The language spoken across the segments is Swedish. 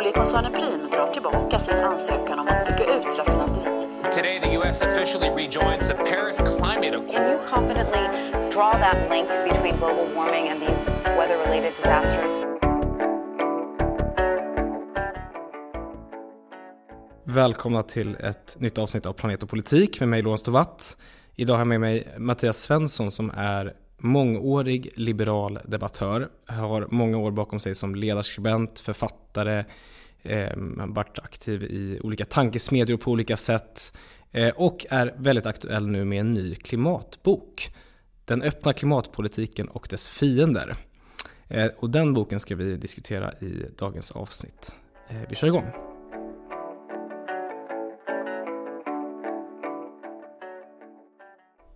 Oljekoncernen Prim drar tillbaka sin ansökan om att bygga ut raffinaderiet. Today, the U.S. officially rejoins the Paris Climate Accord. Can you confidently draw that link between global warming and these weather related disasters? Välkomna till ett nytt avsnitt av Planet och politik med mig Lorentz Tovatt. Idag har jag med mig Mattias Svensson som är mångårig liberal debattör. Har många år bakom sig som ledarskribent, författare, eh, varit aktiv i olika tankesmedjor på olika sätt eh, och är väldigt aktuell nu med en ny klimatbok. Den öppna klimatpolitiken och dess fiender. Eh, och den boken ska vi diskutera i dagens avsnitt. Eh, vi kör igång.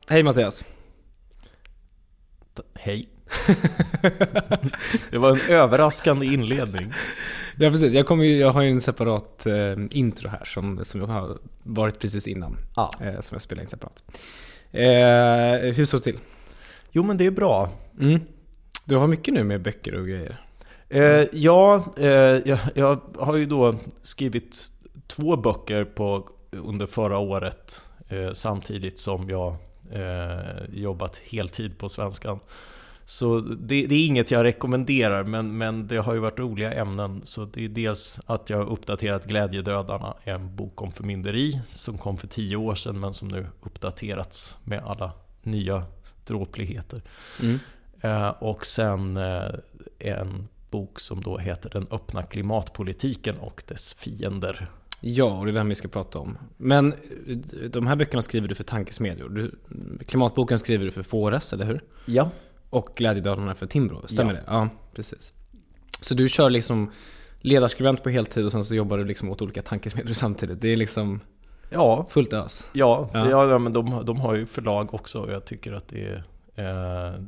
Hej Mattias! Hej. det var en överraskande inledning. Ja precis, jag, kommer ju, jag har ju en separat eh, intro här som, som har varit precis innan. Ja. Eh, som jag spelar in separat. Eh, hur står det till? Jo men det är bra. Mm. Du har mycket nu med böcker och grejer. Eh, ja, eh, jag, jag har ju då skrivit två böcker på, under förra året eh, samtidigt som jag eh, jobbat heltid på Svenskan. Så det, det, är inget jag rekommenderar, men, men det har ju varit roliga ämnen. Så det är dels att jag har uppdaterat Glädjedödarna, en bok om förmynderi som kom för tio år sedan, men som nu uppdaterats med alla nya dråpligheter. Mm. Eh, och sen eh, en bok som då heter Den öppna klimatpolitiken och dess fiender. Ja, och det är den vi ska prata om. Men de här böckerna skriver du för tankesmedjor. Du, klimatboken skriver du för Fores, eller hur? Ja. Och Glädjedödarna för Timbro, stämmer ja. det? Ja, precis. Så du kör liksom ledarskribent på heltid och sen så jobbar du liksom åt olika tankesmedjor samtidigt. Det är liksom ja. fullt ös. Ja, ja. ja men de, de har ju förlag också och jag tycker att det är, eh,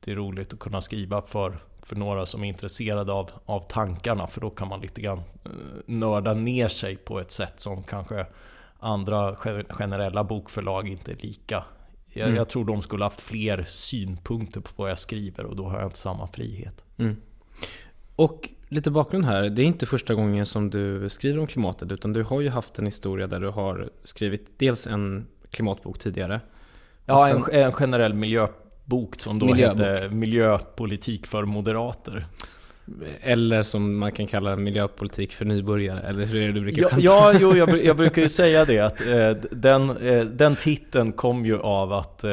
det är roligt att kunna skriva för, för några som är intresserade av, av tankarna. För då kan man lite grann eh, nörda ner sig på ett sätt som kanske andra generella bokförlag inte är lika jag, mm. jag, tror de skulle haft fler synpunkter på vad jag skriver och då har jag inte samma frihet. Mm. Och lite bakgrund här. Det är inte första gången som du skriver om klimatet utan du har ju haft en historia där du har skrivit dels en klimatbok tidigare. Ja, sen... en, en, generell miljöbok som då miljöbok. hette Miljöpolitik för moderater. Eller som man kan kalla miljöpolitik för nybörjare, eller hur är det du brukar Ja, ja jo, jag, jag, brukar ju säga det att eh, den, eh, den titeln kom ju av att eh,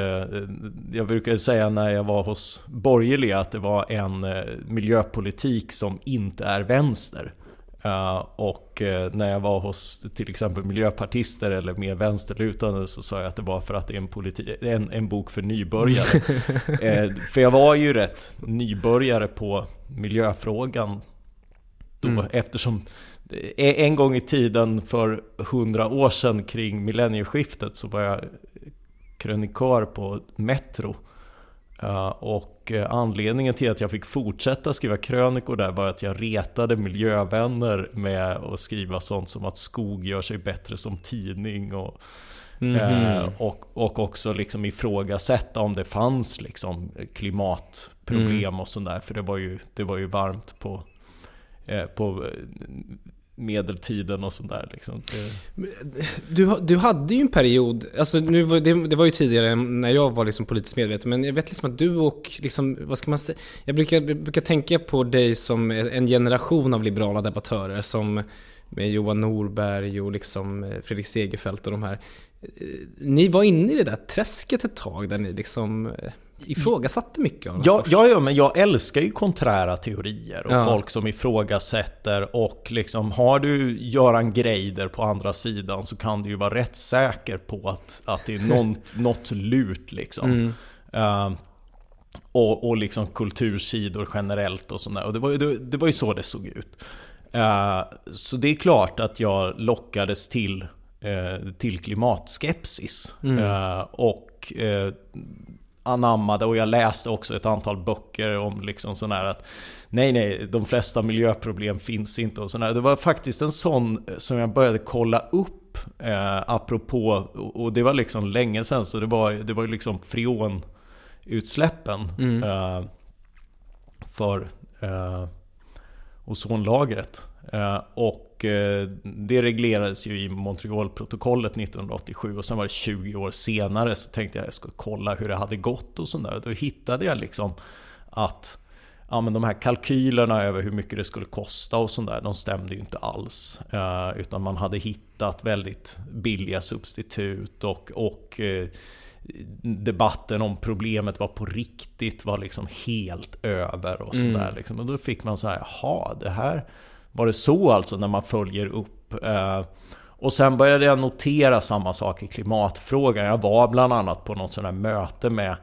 Jag brukar säga när jag var hos borgerliga att det var en eh, miljöpolitik som inte är vänster. Uh, och uh, när jag var hos till exempel miljöpartister eller mer vänsterlutande så sa jag att det var för att det är en, politi- en, en bok för nybörjare. uh, för jag var ju rätt nybörjare på miljöfrågan då mm. eftersom en gång i tiden för hundra år sedan kring millennieskiftet så var jag krönikör på Metro. Och eh, anledningen till att jag fick fortsätta skriva krönikor där var att jag retade miljövänner med att skriva sånt som att skog gör sig bättre som tidning och Mm -hmm. och, och också liksom ifrågasätta om det fanns liksom klimatproblem mm. och sådär. För det var ju, det var ju varmt på, eh, på medeltiden och sådär liksom. Du, du hade ju en period, alltså nu var, det, det var ju tidigare när jag var liksom politiskt medveten, men jag vet liksom att du och liksom, vad ska man säga? Jag brukar, brukar tänka på dig som en generation av liberala debattörer som med Johan Norberg och liksom Fredrik Segerfeldt och de här. Eh, ni var inne i det där träsket ett tag där ni liksom eh, ifrågasatte mycket av ja, ja, ja, men jag älskar ju konträra teorier och ja. folk som ifrågasätter och liksom har du Göran Greider på andra sidan så kan du ju vara rätt säker på att, att det är något, något lut liksom. Mm. Uh, och, och liksom kultursidor generellt och sådär. Och det var, det, det, var ju så det såg ut. Uh, så det är klart att jag lockades till, uh, till klimatskepsis. Mm. och anammade och jag läste också ett antal böcker om liksom sån här att Nej nej, de flesta miljöproblem finns inte och sådär. Det var faktiskt en sån som jag började kolla upp eh, apropå och det var liksom länge sedan så det var, det var ju liksom freonutsläppen mm. eh, för eh, ozonlagret. Eh, och eh, det reglerades ju i Montrealprotokollet 1987 och sen var det 20 år senare så tänkte jag att jag skulle kolla hur det hade gått och sådär. Då hittade jag liksom att ja, men de här kalkylerna över hur mycket det skulle kosta och sånt där, de stämde ju inte alls. Eh, utan man hade hittat väldigt billiga substitut och, och eh, debatten om problemet var på riktigt var liksom helt över och sådär. Mm. Liksom. Och då fick man så här, jaha, det här var det så alltså när man följer upp? Eh, och sen började jag notera samma sak i klimatfrågan. Jag var bland annat på något sånt här möte med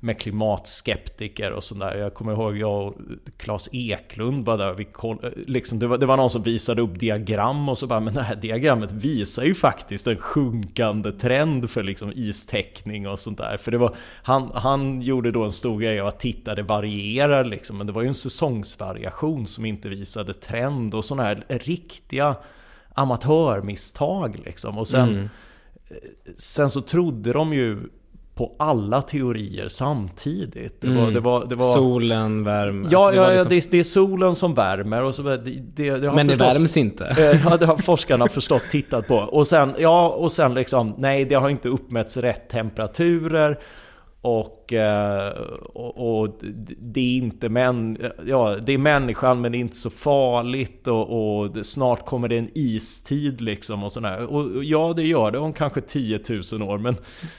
med klimatskeptiker och sådär. Jag kommer ihåg jag och Claes Eklund var där. Vi koll, liksom, det, var, det var någon som visade upp diagram och så bara Men det här diagrammet visar ju faktiskt en sjunkande trend för liksom istäckning och sånt där. För det var, han, han gjorde då en stor grej av att titta det varierar liksom. Men det var ju en säsongsvariation som inte visade trend och sådana här riktiga amatörmisstag liksom. Och sen, mm. sen så trodde de ju på alla teorier samtidigt. Det var, mm. det var, det var, solen värmer. Ja, alltså det, ja, liksom... det, det, är solen som värmer. Och så, det, det Men det värms inte. Ja, det har forskarna förstått tittat på. Och sen, ja, och sen liksom, nej, det har inte uppmätts rätt temperaturer. Och, eh, och, och, det är inte män, ja, det är människan men det är inte så farligt och, och snart kommer det en istid liksom och sådär. Och ja, det gör det om kanske 10 000 år men,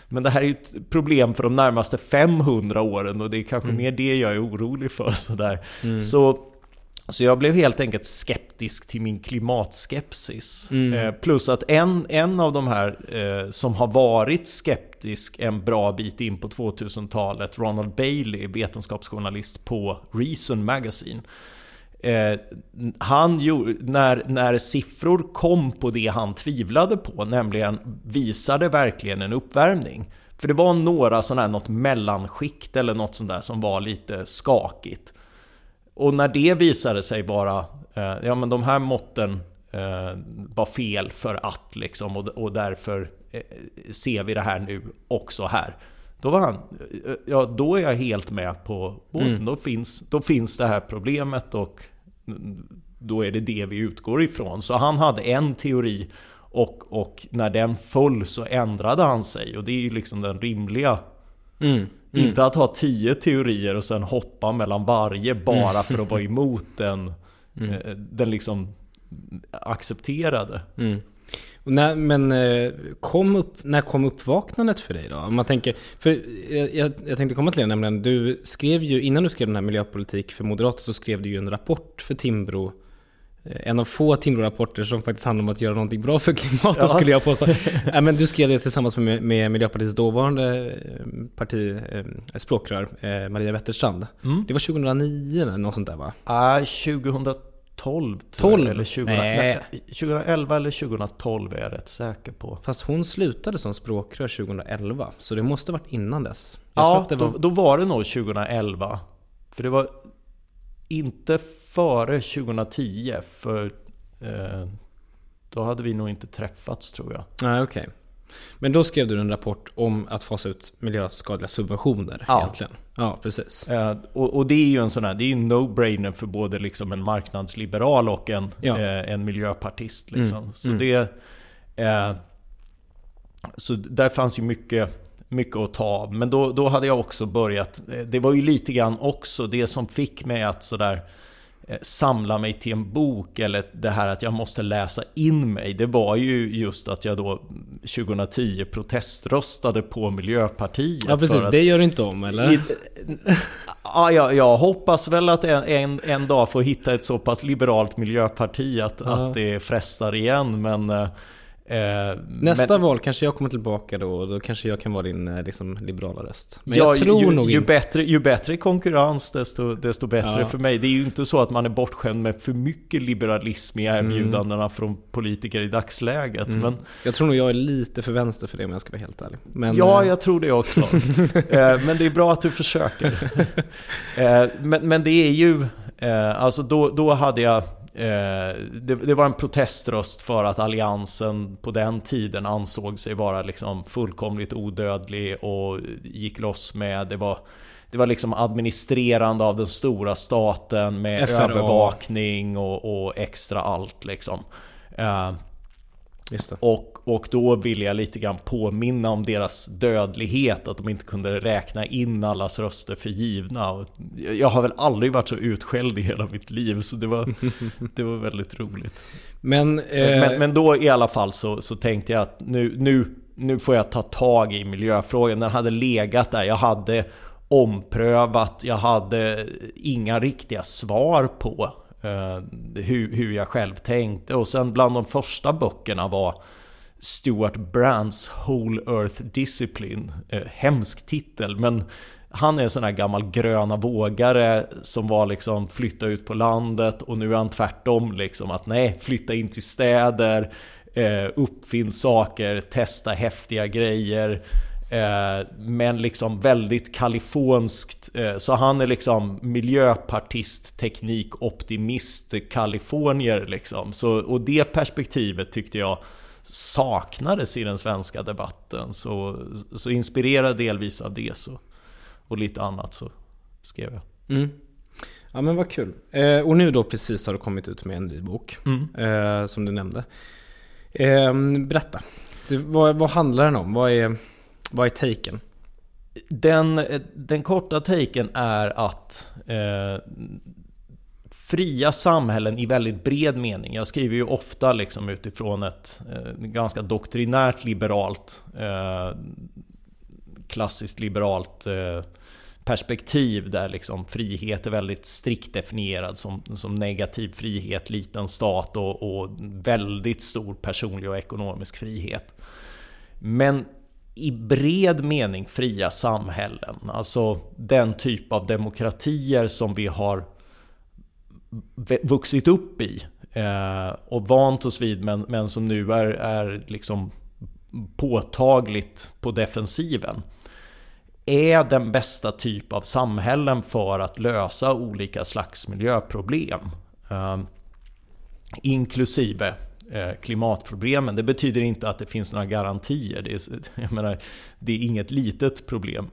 men det här är ju ett problem för de närmaste 500 åren och det är kanske mm. mer det jag är orolig för sådär. Mm. Så så jag blev helt enkelt skeptisk till min klimatskepsis. Mm. Eh, plus att en, en av de här eh, som har varit skeptisk en bra bit in på 2000-talet, Ronald Bailey, vetenskapsjournalist på Reason Magazine. Eh, han gjorde, när, när siffror kom på det han tvivlade på, nämligen visade verkligen en uppvärmning. För det var några sådana här, något mellanskikt eller något sånt där som var lite skakigt. Och när det visade sig vara, eh, ja men de här måtten eh, var fel för att liksom och, och därför eh, ser vi det här nu också här. Då var han, eh, ja då är jag helt med på. Mm. Då, finns, då finns det här problemet och då är det det vi utgår ifrån. Så han hade en teori och, och när den föll så ändrade han sig. Och det är ju liksom den rimliga mm. Mm. Inte att ha tio teorier och sen hoppa mellan varje bara mm. för att vara emot den, mm. Eh, den liksom accepterade. Mm. När, men eh, kom upp, när kom uppvaknandet för dig då? Om man tänker, för jag, jag tänkte komma till det nämligen, du skrev ju, innan du skrev den här miljöpolitik för Moderater så skrev du ju en rapport för Timbro en av få Timrå-rapporter som faktiskt handlar om att göra någonting bra för klimatet ja. skulle jag påstå. äh, men du skrev det tillsammans med, med Miljöpartiets dåvarande eh, parti, eh, språkrör eh, Maria Wetterstrand. Mm. Det var 2009 eller något sånt där va? Ja, uh, 2012 12? Eller 20, nej. 2011 eller 2012 är jag rätt säker på. Fast hon slutade som språkrör 2011, så det måste varit innan dess. Jag ja, var... Då, då var det nog 2011. För det var inte före 2010 för eh, då hade vi nog inte träffats tror jag. Nej, okej. Okay. Men då skrev du en rapport om att fasa ut miljöskadliga subventioner ja. egentligen. Ja, precis. Eh, och, och, det är ju en sån här, det är en no-brainer för både liksom en marknadsliberal och en, ja. eh, en miljöpartist. Liksom. Mm. Så mm. det... Eh, så där fanns ju mycket mycket att ta av. Men då, då hade jag också börjat, det var ju lite grann också det som fick mig att sådär eh, samla mig till en bok eller det här att jag måste läsa in mig. Det var ju just att jag då 2010 proteströstade på Miljöpartiet. Ja precis, att, det gör du inte om eller? I, ja, jag, jag, hoppas väl att en, en, en, dag få hitta ett så pass liberalt miljöparti att, ja. att det frestar igen. Men eh, Eh, Nästa men, val kanske jag kommer tillbaka då och då kanske jag kan vara din eh, liksom, liberala röst. Men ja, jag tror ju, nog ju, bättre, ju bättre konkurrens desto, desto bättre ja. för mig. Det är ju inte så att man är bortskämd med för mycket liberalism i erbjudandena mm. från politiker i dagsläget. Mm. Men, jag tror nog jag är lite för vänster för det om jag ska vara helt ärlig. Men, ja, eh, jag tror det också. men det är bra att du försöker. men, men det är ju, alltså då, då hade jag Eh, det, det, var en proteströst för att alliansen på den tiden ansåg sig vara liksom fullkomligt odödlig och gick loss med, det var det var liksom administrerande av den stora staten med FRA. övervakning och, och extra allt liksom. Och, och då ville jag lite grann påminna om deras dödlighet, att de inte kunde räkna in allas röster för givna. Och jag har väl aldrig varit så utskälld i hela mitt liv, så det var, det var väldigt roligt. Men, eh, Men, men då i alla fall så, så tänkte jag att nu, nu, nu får jag ta tag i miljöfrågan. Den hade legat där. Jag hade omprövat. Jag hade inga riktiga svar på eh, hur, hur jag själv tänkte. Och sen bland de första böckerna var Stuart Brands Whole Earth Discipline. Eh, hemsk titel, men han är en sån här gammal gröna vågare som var liksom flytta ut på landet och nu är han tvärtom liksom att nej, flytta in till städer, eh, uppfinn saker, testa häftiga grejer. Eh, men liksom väldigt kalifornskt. Eh, så han är liksom miljöpartist, teknik, optimist, kalifornier liksom. Så, och det perspektivet tyckte jag saknades i den svenska debatten. Så, så inspirerad delvis av det så, och lite annat så skrev jag. Mm. Ja men vad kul. Eh, och nu då precis har du kommit ut med en ny bok. Eh, som du nämnde. Eh, berätta. Du, vad, vad handlar den om? Vad är, vad är taken? Den, den korta taken är att eh, fria samhällen i väldigt bred mening. Jag skriver ju ofta liksom utifrån ett eh, ganska doktrinärt liberalt, eh, klassiskt liberalt eh, perspektiv där liksom frihet är väldigt strikt definierad som, som negativ frihet, liten stat och, och väldigt stor personlig och ekonomisk frihet. Men i bred mening fria samhällen, alltså den typ av demokratier som vi har vuxit upp i eh, och vant oss vid men, men som nu är, är liksom påtagligt på defensiven är den bästa typ av samhällen för att lösa olika slags miljöproblem. Eh, inklusive Eh, klimatproblemen. Det betyder inte att det finns några garantier. Det är, jag menar, det är inget litet problem.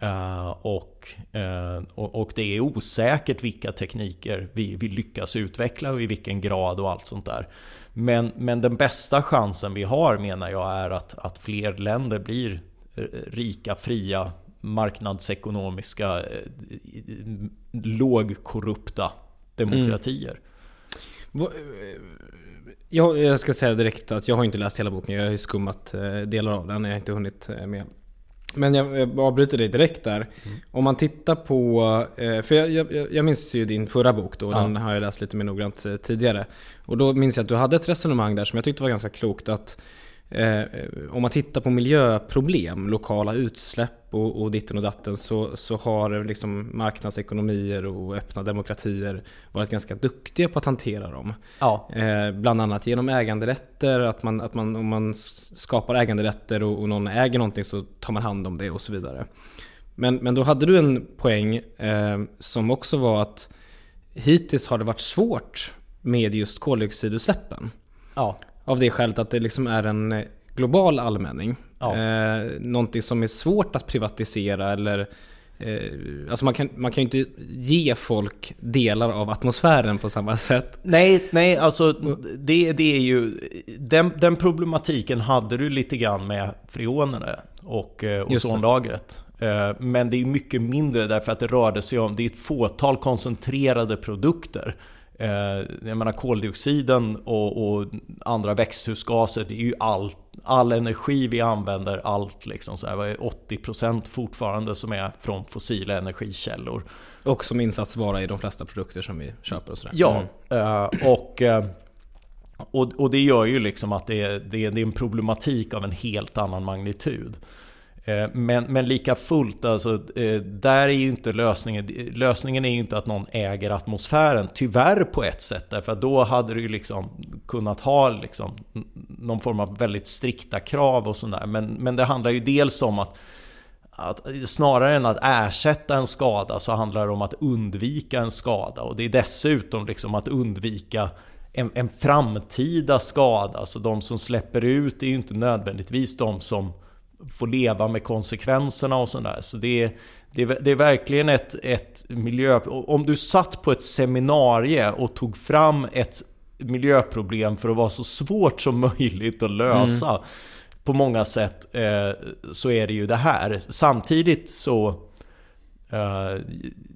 Eh, eh, och, och, det är osäkert vilka tekniker vi, vi lyckas utveckla och i vilken grad och allt sånt där. Men, men den bästa chansen vi har menar jag är att, att fler länder blir rika, fria, marknadsekonomiska, lågkorrupta demokratier. Mm. Jag, jag ska säga direkt att jag har inte läst hela boken. Jag har ju skummat eh, delar av den. Jag har inte hunnit eh, med. Men jag, jag avbryter dig direkt där. Om man tittar på... eh, För jag, jag, jag minns ju din förra bok då. Ja. Den har jag läst lite mer noggrant tidigare. Och då minns jag att du hade ett resonemang där som jag tyckte var ganska klokt. Att eh, om man tittar på miljöproblem, lokala utsläpp och, och ditten och datten så, så har liksom marknadsekonomier och öppna demokratier varit ganska duktiga på att hantera dem. Ja. Eh, bland annat genom äganderätter, att man, att man, om man skapar äganderätter och, och någon äger någonting så tar man hand om det och så vidare. Men, men då hade du en poäng eh, som också var att hittills har det varit svårt med just koldioxidutsläppen. Ja. Av det skälet att det liksom är en global allmänning. Ja. Eh, någonting som är svårt att privatisera eller eh, Alltså man kan, man kan ju inte ge folk delar av atmosfären på samma sätt. Nej, nej, alltså det, det är ju... Den, den problematiken hade du lite grann med freonerna och eh, ozonlagret. Eh, Men det är mycket mindre därför att det rörde sig om, det är ett fåtal koncentrerade produkter. Eh, Jag menar koldioxiden och, och andra växthusgaser, det är ju all, all energi vi använder, allt liksom så här, vad är 80% fortfarande som är från fossila energikällor. Och som insatsvara i de flesta produkter som vi köper och sådär. Ja, Mm. eh, och, eh, och, och det gör ju liksom att det, är- det är en problematik av en helt annan magnitud. Eh, men, men lika fullt, alltså, eh, där är ju inte lösningen, lösningen är ju inte att någon äger atmosfären, tyvärr på ett sätt, därför att då hade du ju liksom kunnat ha liksom någon form av väldigt strikta krav och sådär. Men, men det handlar ju dels om att att snarare än att ersätta en skada så handlar det om att undvika en skada och det är dessutom liksom att undvika en, en framtida skada. Så de som släpper ut är ju inte nödvändigtvis de som få leva med konsekvenserna och sådär. Så det är, det är, det är verkligen ett, ett miljö... Om du satt på ett seminarium och tog fram ett miljöproblem för att vara så svårt som möjligt att lösa mm. på många sätt eh, så är det ju det här. Samtidigt så eh,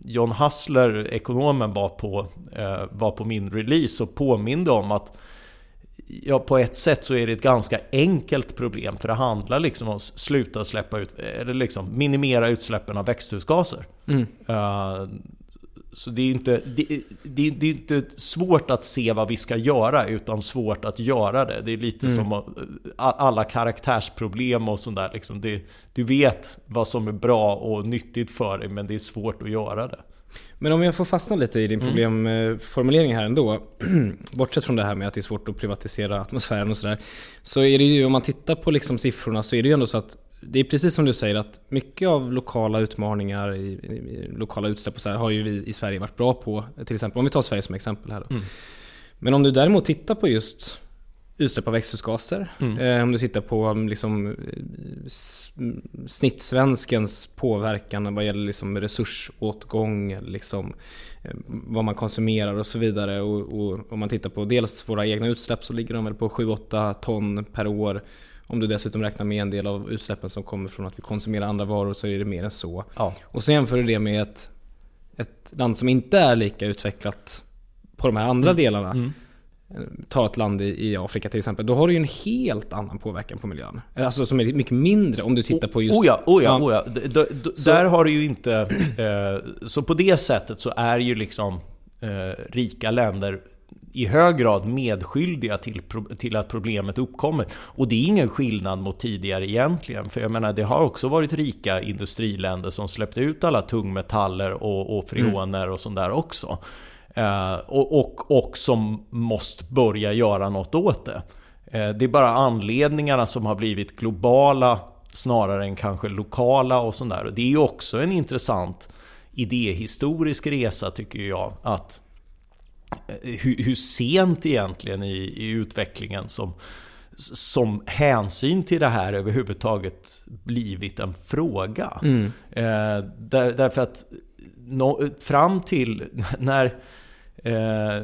John Hassler, ekonomen, var på, eh, var på min release och påminde om att ja, på ett sätt så är det ett ganska enkelt problem. För det handlar liksom om att sluta släppa ut, eller liksom minimera utsläppen av växthusgaser. Mm. Uh, så det är, inte, det, det, det, är inte svårt att se vad vi ska göra, utan svårt att göra det. Det är lite mm. som alla karaktärsproblem och sånt där. Liksom det, du vet vad som är bra och nyttigt för dig, men det är svårt att göra det. Men om jag får fastna lite i din mm. problemformulering här ändå. Bortsett från det här med att det är svårt att privatisera atmosfären och sådär. Så är det ju, om man tittar på liksom siffrorna så är det ju ändå så att det är precis som du säger att mycket av lokala utmaningar i, i lokala utsläpp och så här har ju vi i Sverige varit bra på. Till exempel om vi tar Sverige som exempel här då. Mm. Men om du däremot tittar på just utsläpp av växthusgaser. Mm. Eh, om du tittar på mm, liksom, eh, snittsvenskens påverkan vad gäller liksom resursåtgång, liksom, eh, vad man konsumerar och så vidare. Och, och om man tittar på dels våra egna utsläpp så ligger de väl på 7-8 ton per år. Om du dessutom räknar med en del av utsläppen som kommer från att vi konsumerar andra varor så är det mer än så. Ja. Och så jämför du det med ett, ett land som inte är lika utvecklat på de här andra mm. delarna. Mm ta ett land i, Afrika till exempel, då har du ju en helt annan påverkan på miljön. Alltså som är mycket mindre om du tittar på just... Oh ja, oh ja, oh ja. D där har du ju inte... Eh, så på det sättet så är ju liksom eh, rika länder i hög grad medskyldiga till, till att problemet uppkommer. Och det är ingen skillnad mot tidigare egentligen. För jag menar, det har också varit rika industriländer som släppte ut alla tungmetaller och, och freoner mm. och sånt där också. Eh, och, och, och som måste börja göra något åt det. Eh, det är bara anledningarna som har blivit globala snarare än kanske lokala och sånt där. Och det är ju också en intressant idéhistorisk resa tycker jag. Att eh, hur, hur sent egentligen i, i, utvecklingen som, som hänsyn till det här överhuvudtaget blivit en fråga. Mm. Eh, där, därför att no, fram till när Eh,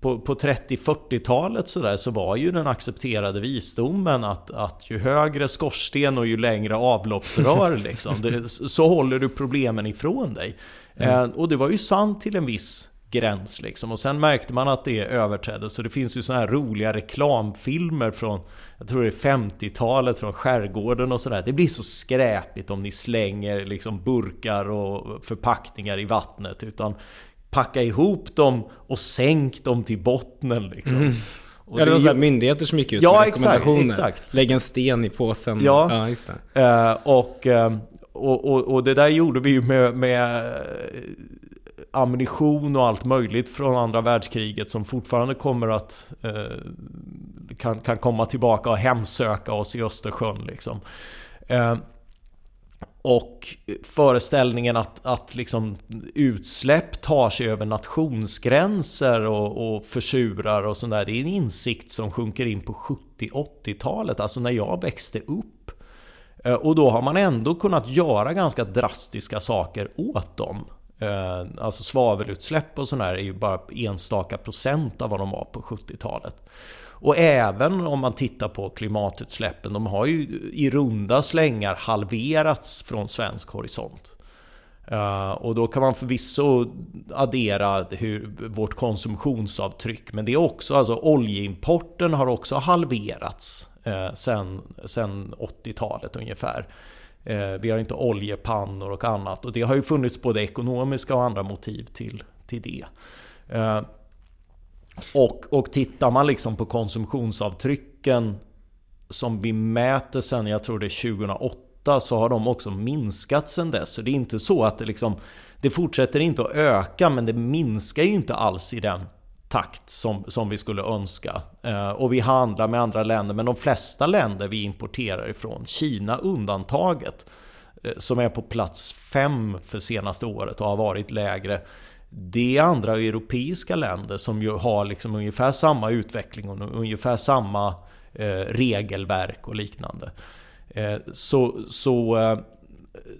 på, på 30-40-talet så, så var ju den accepterade visdomen att, att ju högre skorsten och ju längre avloppsrör liksom, det, så håller du problemen ifrån dig. Mm. Eh, och det var ju sant till en viss gräns liksom. Och sen märkte man att det överträddes. Så det finns ju såna här roliga reklamfilmer från, jag tror det är 50-talet, från skärgården och sådär. Det blir så skräpigt om ni slänger liksom burkar och förpackningar i vattnet. Utan packa ihop dem och sänk dem till bottnen liksom. Mm. ja, det var så myndigheter som gick ut ja, med rekommendationer. Exakt, exakt. Lägg en sten i påsen. Ja, ja just det. Uh, och, uh, och, och, och, det där gjorde vi ju med, med ammunition och allt möjligt från andra världskriget som fortfarande kommer att uh, kan, kan komma tillbaka och hemsöka oss i Östersjön liksom. Och föreställningen att, att liksom utsläpp tar sig över nationsgränser och, och försurar och sånt där. Det är en insikt som sjunker in på 70-80-talet, alltså när jag växte upp. Eh, och då har man ändå kunnat göra ganska drastiska saker åt dem. Eh, alltså svavelutsläpp och sånt där är ju bara enstaka procent av vad de var på 70-talet. Och även om man tittar på klimatutsläppen, de har ju i runda slängar halverats från svensk horisont. Uh, och då kan man förvisso addera hur, vårt konsumtionsavtryck. Men det är också, alltså oljeimporten har också halverats uh, sen, sen 80-talet ungefär. Uh, vi har inte oljepannor och annat. Och det har ju funnits både ekonomiska och andra motiv till, till det. Och, och tittar man liksom på konsumtionsavtrycken som vi mäter sen, jag tror det är 2008, så har de också minskat sen dess. Så det är inte så att det liksom, det fortsätter inte att öka, men det minskar ju inte alls i den takt som, som vi skulle önska. Eh, och vi handlar med andra länder, men de flesta länder vi importerar ifrån, Kina undantaget, eh, som är på plats 5 för senaste året och har varit lägre det är andra europeiska länder som ju har liksom ungefär samma utveckling och ungefär samma eh, regelverk och liknande. Eh, så, så, eh,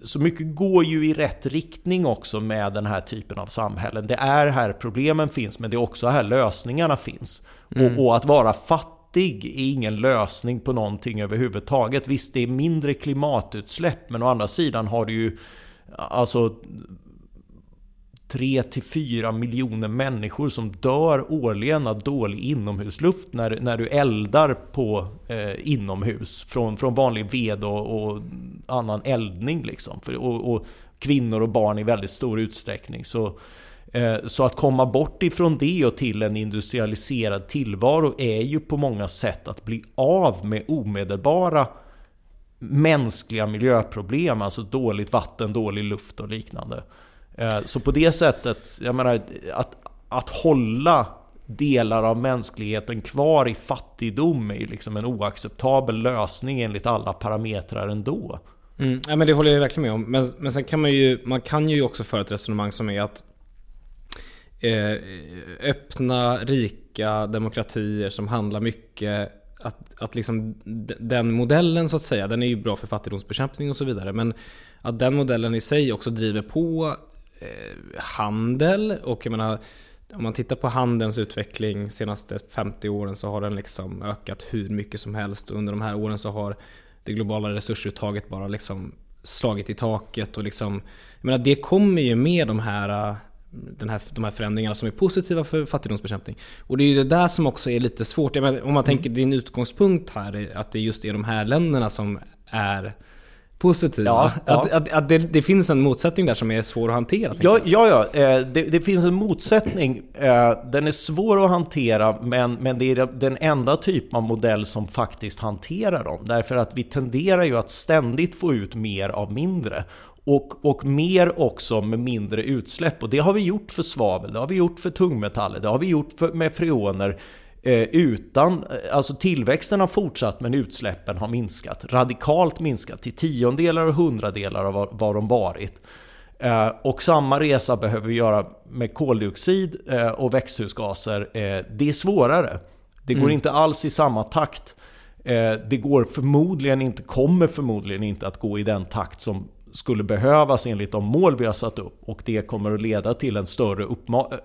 så mycket går ju i rätt riktning också med den här typen av samhällen. Det är här problemen finns, men det är också här lösningarna finns. Mm. Och, och, att vara fattig är ingen lösning på någonting överhuvudtaget. Visst, det är mindre klimatutsläpp, men å andra sidan har du ju alltså 3 till 4 miljoner människor som dör årligen av dålig inomhusluft när, när du eldar på eh, inomhus från, från vanlig ved och, och annan eldning. Liksom. För, och, och, kvinnor och barn i väldigt stor utsträckning. Så, eh, så att komma bort ifrån det och till en industrialiserad tillvaro är ju på många sätt att bli av med omedelbara mänskliga miljöproblem, alltså dåligt vatten, dålig luft och liknande. Eh, så på det sättet, jag menar, att, att hålla delar av mänskligheten kvar i fattigdom är ju liksom en oacceptabel lösning enligt alla parametrar ändå. Mm, ja, men det håller jag verkligen med om. Men, men sen kan man ju, man kan ju också föra ett resonemang som är att eh, öppna, rika demokratier som handlar mycket att, att liksom den modellen så att säga, den är ju bra för fattigdomsbekämpning och så vidare. Men att den modellen i sig också driver på eh, handel och jag menar om man tittar på handelns utveckling de senaste 50 åren så har den liksom ökat hur mycket som helst och under de här åren så har det globala resursuttaget bara liksom slagit i taket och liksom Jag menar det kommer ju med de här den här, de här förändringarna som är positiva för fattigdomsbekämpning. Och det är ju det där som också är lite svårt. Menar, om man mm. tänker din utgångspunkt här, att det just är de här länderna som är positiva. Ja, ja. Att, att, att det, det, finns en motsättning där som är svår att hantera. Ja, ja, ja. Eh, det, det, finns en motsättning. Eh, den är svår att hantera, men, men det är den enda typ av modell som faktiskt hanterar dem. Därför att vi tenderar ju att ständigt få ut mer av mindre. Och, och mer också med mindre utsläpp. Och det har vi gjort för svavel, det har vi gjort för tungmetaller, det har vi gjort för, med freoner. Eh, utan, eh, alltså tillväxten har fortsatt men utsläppen har minskat. Radikalt minskat till tiondelar och hundradelar av vad de varit. Eh, och samma resa behöver vi göra med koldioxid och växthusgaser. Det är svårare. Det går mm. inte alls i samma takt. Det går förmodligen inte, kommer förmodligen inte att gå i den takt som skulle behövas enligt de mål vi har satt upp. Och det kommer att leda till en större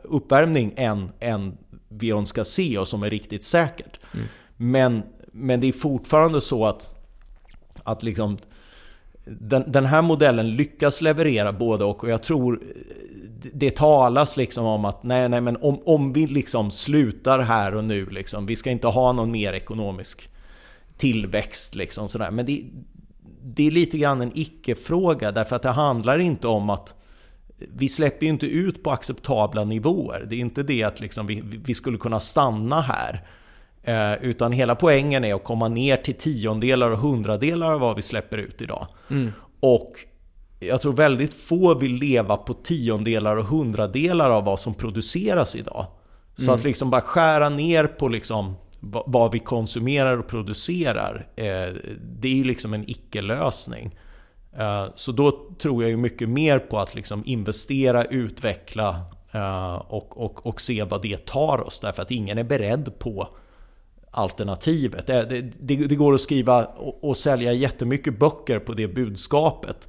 uppvärmning än, än vi önskar se och som är riktigt säkert. Mm. Men, men det är fortfarande så att, att liksom, den, den, här modellen lyckas leverera både och. Och jag tror det talas liksom om att nej, nej, men om, om vi liksom slutar här och nu, liksom, vi ska inte ha någon mer ekonomisk tillväxt. Liksom, sådär. Men det, det är lite grann en icke-fråga därför att det handlar inte om att vi släpper ju inte ut på acceptabla nivåer. Det är inte det att liksom vi, vi skulle kunna stanna här. Eh, utan hela poängen är att komma ner till tiondelar och hundradelar av vad vi släpper ut idag. Mm. Och jag tror väldigt få vill leva på tiondelar och hundradelar av vad som produceras idag. Så mm. att liksom bara skära ner på liksom vad vi konsumerar och producerar, eh, det är ju liksom en icke-lösning. Eh, så då tror jag ju mycket mer på att liksom investera, utveckla eh, och, och, och se vad det tar oss. Därför att ingen är beredd på alternativet. Det, det, det går att skriva och, och sälja jättemycket böcker på det budskapet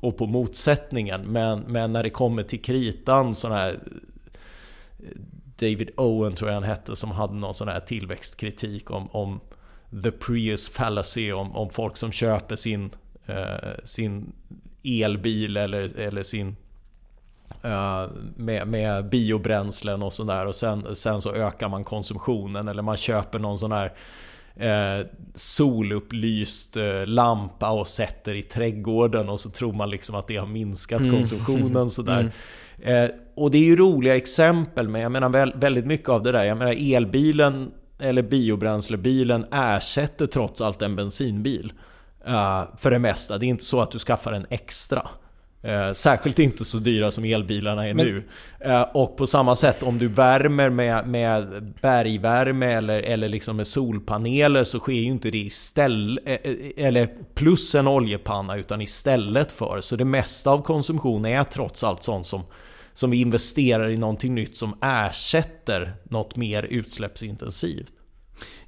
och på motsättningen. Men, men när det kommer till kritan, sån här eh, David Owen tror jag han hette, som hade någon sån här tillväxtkritik om, om the Prius fallacy, om, om folk som köper sin, sin elbil eller, eller sin uh, med, med biobränslen och sådär och sen, sen så ökar man konsumtionen eller man köper någon sån här eh, solupplyst eh, lampa och sätter i trädgården och så tror man liksom att det har minskat mm. konsumtionen sådär. Mm. Eh, och det är ju roliga exempel, men jag menar väldigt mycket av det där. Jag menar elbilen eller biobränslebilen ersätter trots allt en bensinbil. Uh, för det mesta. Det är inte så att du skaffar en extra. Uh, särskilt inte så dyra som elbilarna är Men... nu. Uh, och på samma sätt om du värmer med, med bergvärme eller, eller liksom med solpaneler så sker ju inte det istället, eller plus en oljepanna utan istället för. Så det mesta av konsumtion är trots allt sånt som som vi investerar i någonting nytt som ersätter något mer utsläppsintensivt.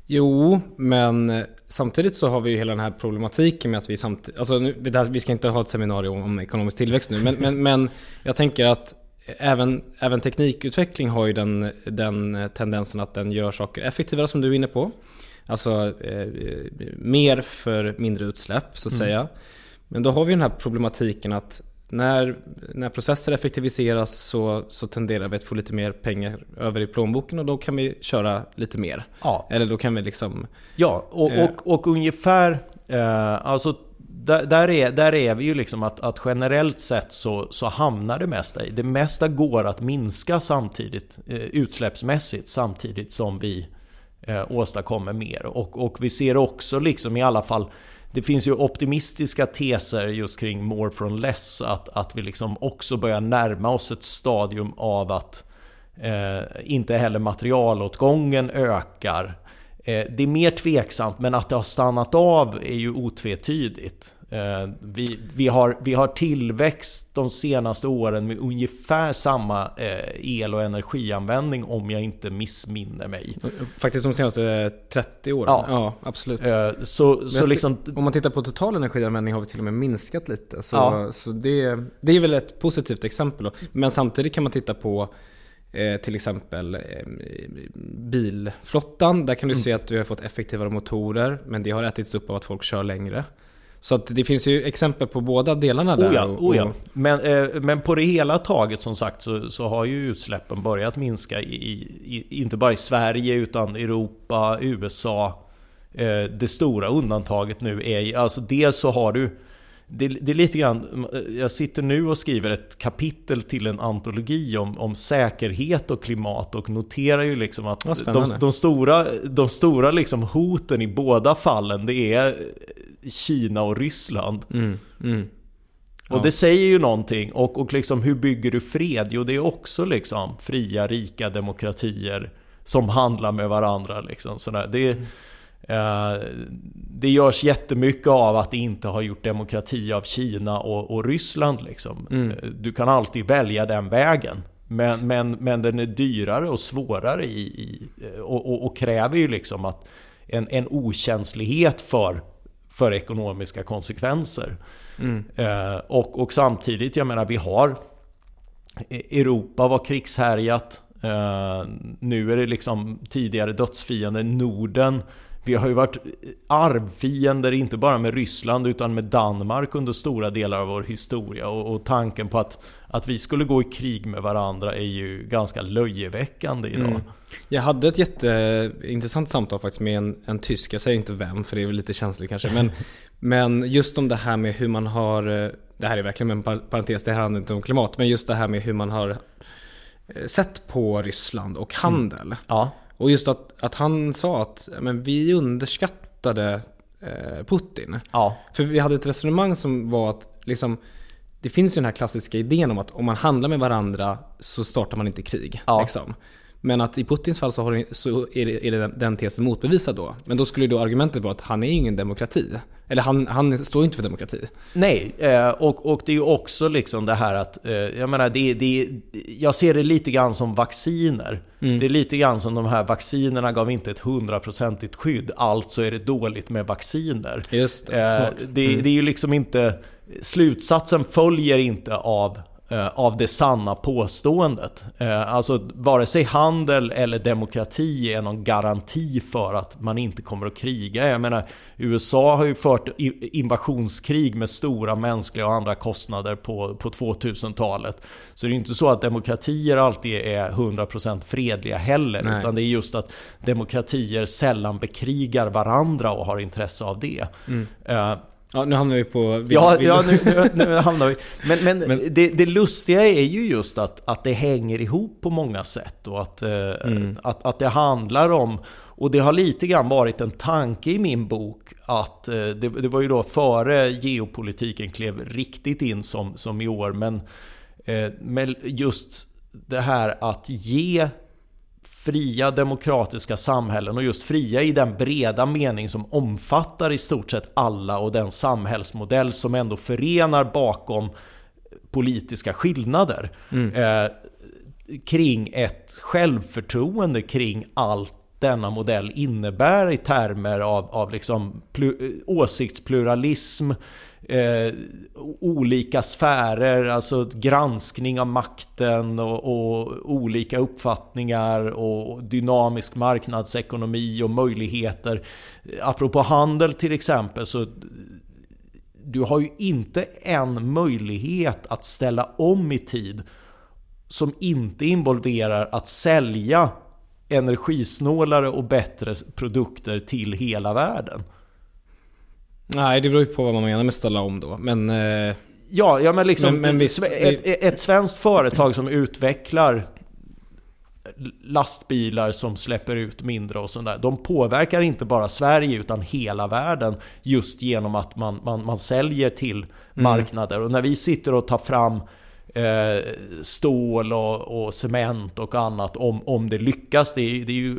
Jo, men samtidigt så har vi ju hela den här problematiken med att vi samtidigt, alltså nu, vi ska inte ha ett seminarium om ekonomisk tillväxt nu, men, men, men jag tänker att även, även teknikutveckling har ju den, den tendensen att den gör saker effektivare som du är inne på. Alltså eh, mer för mindre utsläpp så att mm. säga. Men då har vi den här problematiken att när, när processer effektiviseras så, så tenderar vi att få lite mer pengar över i plånboken och då kan vi köra lite mer. Ja. Eller då kan vi liksom... Ja, och, eh, och, och ungefär... Eh, alltså där, där, är, där är vi ju liksom att, att generellt sett så, så hamnar det mesta i. Det mesta går att minska samtidigt, eh, utsläppsmässigt, samtidigt som vi eh, åstadkommer mer. Och, och vi ser också liksom i alla fall det finns ju optimistiska teser just kring more from less. Att, att vi liksom också börjar närma oss ett stadium av att eh, inte heller materialåtgången ökar. Eh, det är mer tveksamt, men att det har stannat av är ju otvetydigt. Eh, vi, vi, har, vi har tillväxt de senaste åren med ungefär samma eh, el och energianvändning om jag inte missminner mig. Faktiskt de senaste 30 åren? Ja, ja absolut. Så, så liksom... Om man tittar på total energianvändning har vi till och med minskat lite. Så, ja. så det, det är väl ett positivt exempel. Men samtidigt kan man titta på till exempel bilflottan. Där kan du mm. se att du har fått effektivare motorer men det har ätits upp av att folk kör längre. Så att det finns ju exempel på båda delarna där. Oh ja, oh ja. Men, eh, men på det hela taget som sagt så, så har ju utsläppen börjat minska i, i, inte bara i Sverige utan Europa, USA. Eh, det stora undantaget nu är alltså dels så har du det, det, är lite grann, jag sitter nu och skriver ett kapitel till en antologi om, om säkerhet och klimat och noterar ju liksom att de, de, stora, de stora liksom hoten i båda fallen det är Kina och Ryssland. Mm, mm. Ja. Och det säger ju någonting. Och, och liksom hur bygger du fred? Jo, det är också liksom fria, rika demokratier som handlar med varandra. Liksom, sådär. Det, mm. Eh, det görs jättemycket av att det inte har gjort demokrati av Kina och, och Ryssland. Liksom. Mm. Eh, du kan alltid välja den vägen. Men, men, men den är dyrare och svårare i, i och, och, och, kräver ju liksom att en, en okänslighet för för ekonomiska konsekvenser. Mm. Eh, och, och samtidigt, jag menar vi har Europa var krigshärjat. Eh, nu är det liksom tidigare dödsfiender Norden. Vi har ju varit arvfiender, inte bara med Ryssland utan med Danmark under stora delar av vår historia. Och, och, tanken på att, att vi skulle gå i krig med varandra är ju ganska löjeväckande idag. Mm. Jag hade ett jätteintressant samtal faktiskt med en, en tysk, jag säger inte vem för det är väl lite känsligt kanske. Men, men just om det här med hur man har, det här är verkligen en parentes, det här handlar inte om klimat, men just det här med hur man har eh, sett på Ryssland och handel. Mm. Ja. Och just att, att han sa att men vi underskattade eh, Putin. Ja. För vi hade ett resonemang som var att liksom, det finns ju den här klassiska idén om att om man handlar med varandra så startar man inte krig. Ja. Liksom. Men att i Putins fall så, har, så är, det, är det den tesen motbevisad då. Men då skulle då argumentet vara att han är ingen demokrati. Eller han, han står inte för demokrati. Nej, eh, och, och det är ju också liksom det här att, eh, jag menar, det, det, jag ser det lite grann som vacciner. Mm. Det är lite grann som de här vaccinerna gav inte ett hundraprocentigt skydd, alltså är det dåligt med vacciner. Just det, eh, det, mm. det är ju liksom inte, slutsatsen följer inte av av det sanna påståendet. Eh, alltså vare sig handel eller demokrati är någon garanti för att man inte kommer att kriga. Jag menar, USA har ju fört invasionskrig med stora mänskliga och andra kostnader på, på 2000-talet. Så det är inte så att demokratier alltid är 100% fredliga heller. Nej. Utan det är just att demokratier sällan bekrigar varandra och har intresse av det. Mm. Ja, nu hamnar vi på... Vill, ja, vill... ja nu, nu, nu, hamnar vi... Men, men, men det, det, lustiga är ju just att, att det hänger ihop på många sätt. Och att, eh, mm. att, att det handlar om... Och det har lite grann varit en tanke i min bok att... Eh, det, det var ju då före geopolitiken klev riktigt in som, som i år. Men, eh, men just det här att ge fria demokratiska samhällen och just fria i den breda mening som omfattar i stort sett alla och den samhällsmodell som ändå förenar bakom politiska skillnader. Mm. Eh, kring ett självförtroende kring allt denna modell innebär i termer av, av liksom plu, åsiktspluralism, eh, olika sfärer, alltså granskning av makten och, och, olika uppfattningar och dynamisk marknadsekonomi och möjligheter. Apropå handel till exempel så du har ju inte en möjlighet att ställa om i tid som inte involverar att sälja energisnålare och bättre produkter till hela världen. Nej, det beror ju på vad man menar med ställa om då. Men... Eh... Ja, ja men liksom men, men visst, ett, ett svenskt företag som utvecklar lastbilar som släpper ut mindre och sådär. De påverkar inte bara Sverige utan hela världen just genom att man, man, man säljer till mm. marknader. Och när vi sitter och tar fram eh, stål och, och, cement och annat om, om det lyckas. Det är, det är ju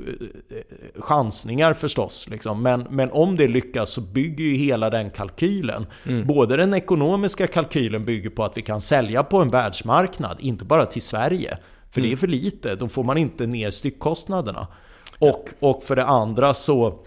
eh, chansningar förstås. Liksom. Men, men om det lyckas så bygger ju hela den kalkylen. Mm. Både den ekonomiska kalkylen bygger på att vi kan sälja på en världsmarknad, inte bara till Sverige. För mm. det är för lite, då får man inte ner styckkostnaderna. Och, och för det andra så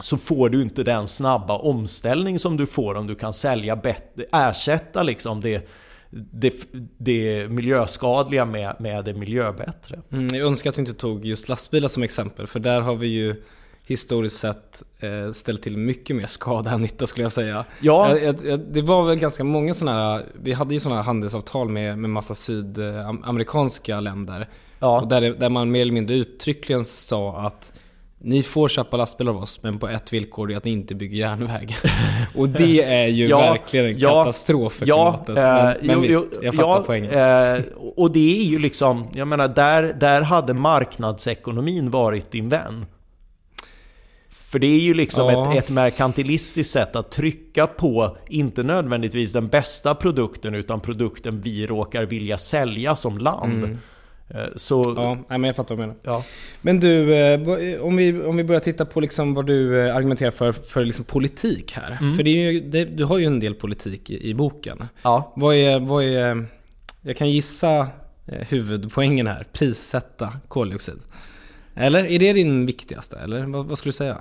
så får du inte den snabba omställning som du får om du kan sälja bättre, ersätta liksom det det, det miljöskadliga med, med det miljöbättre. Mm, jag önskar att du inte tog just lastbilar som exempel, för där har vi ju historiskt sett eh, ställt till mycket mer skada än nytta skulle jag säga. Ja. Jag, jag, det var väl ganska många sådana här, vi hade ju sådana här handelsavtal med, med massa sydamerikanska länder. Ja. Och där, där man mer eller mindre uttryckligen sa att ni får köpa lastbilar av oss, men på ett villkor, det är att ni inte bygger järnväg. och det är ju ja, verkligen en ja, katastrof för ja, klimatet. Men, eh, men jo, visst, jag fattar ja, poängen. Eh, och det är ju liksom, jag menar, där, där hade marknadsekonomin varit din vän. För det är ju liksom ja. ett, ett merkantilistiskt sätt att trycka på, inte nödvändigtvis den bästa produkten, utan produkten vi råkar vilja sälja som land. Mm. Eh, så... Ja, men jag fattar vad du menar. Ja. Men du, eh, om vi, om vi börjar titta på liksom vad du eh, argumenterar för, för liksom politik här. Mm. För det är ju, det, du har ju en del politik i, i boken. Ja. Vad är, vad är, jag kan gissa huvudpoängen här, prissätta koldioxid. Eller är det din viktigaste? Eller vad, vad skulle du säga?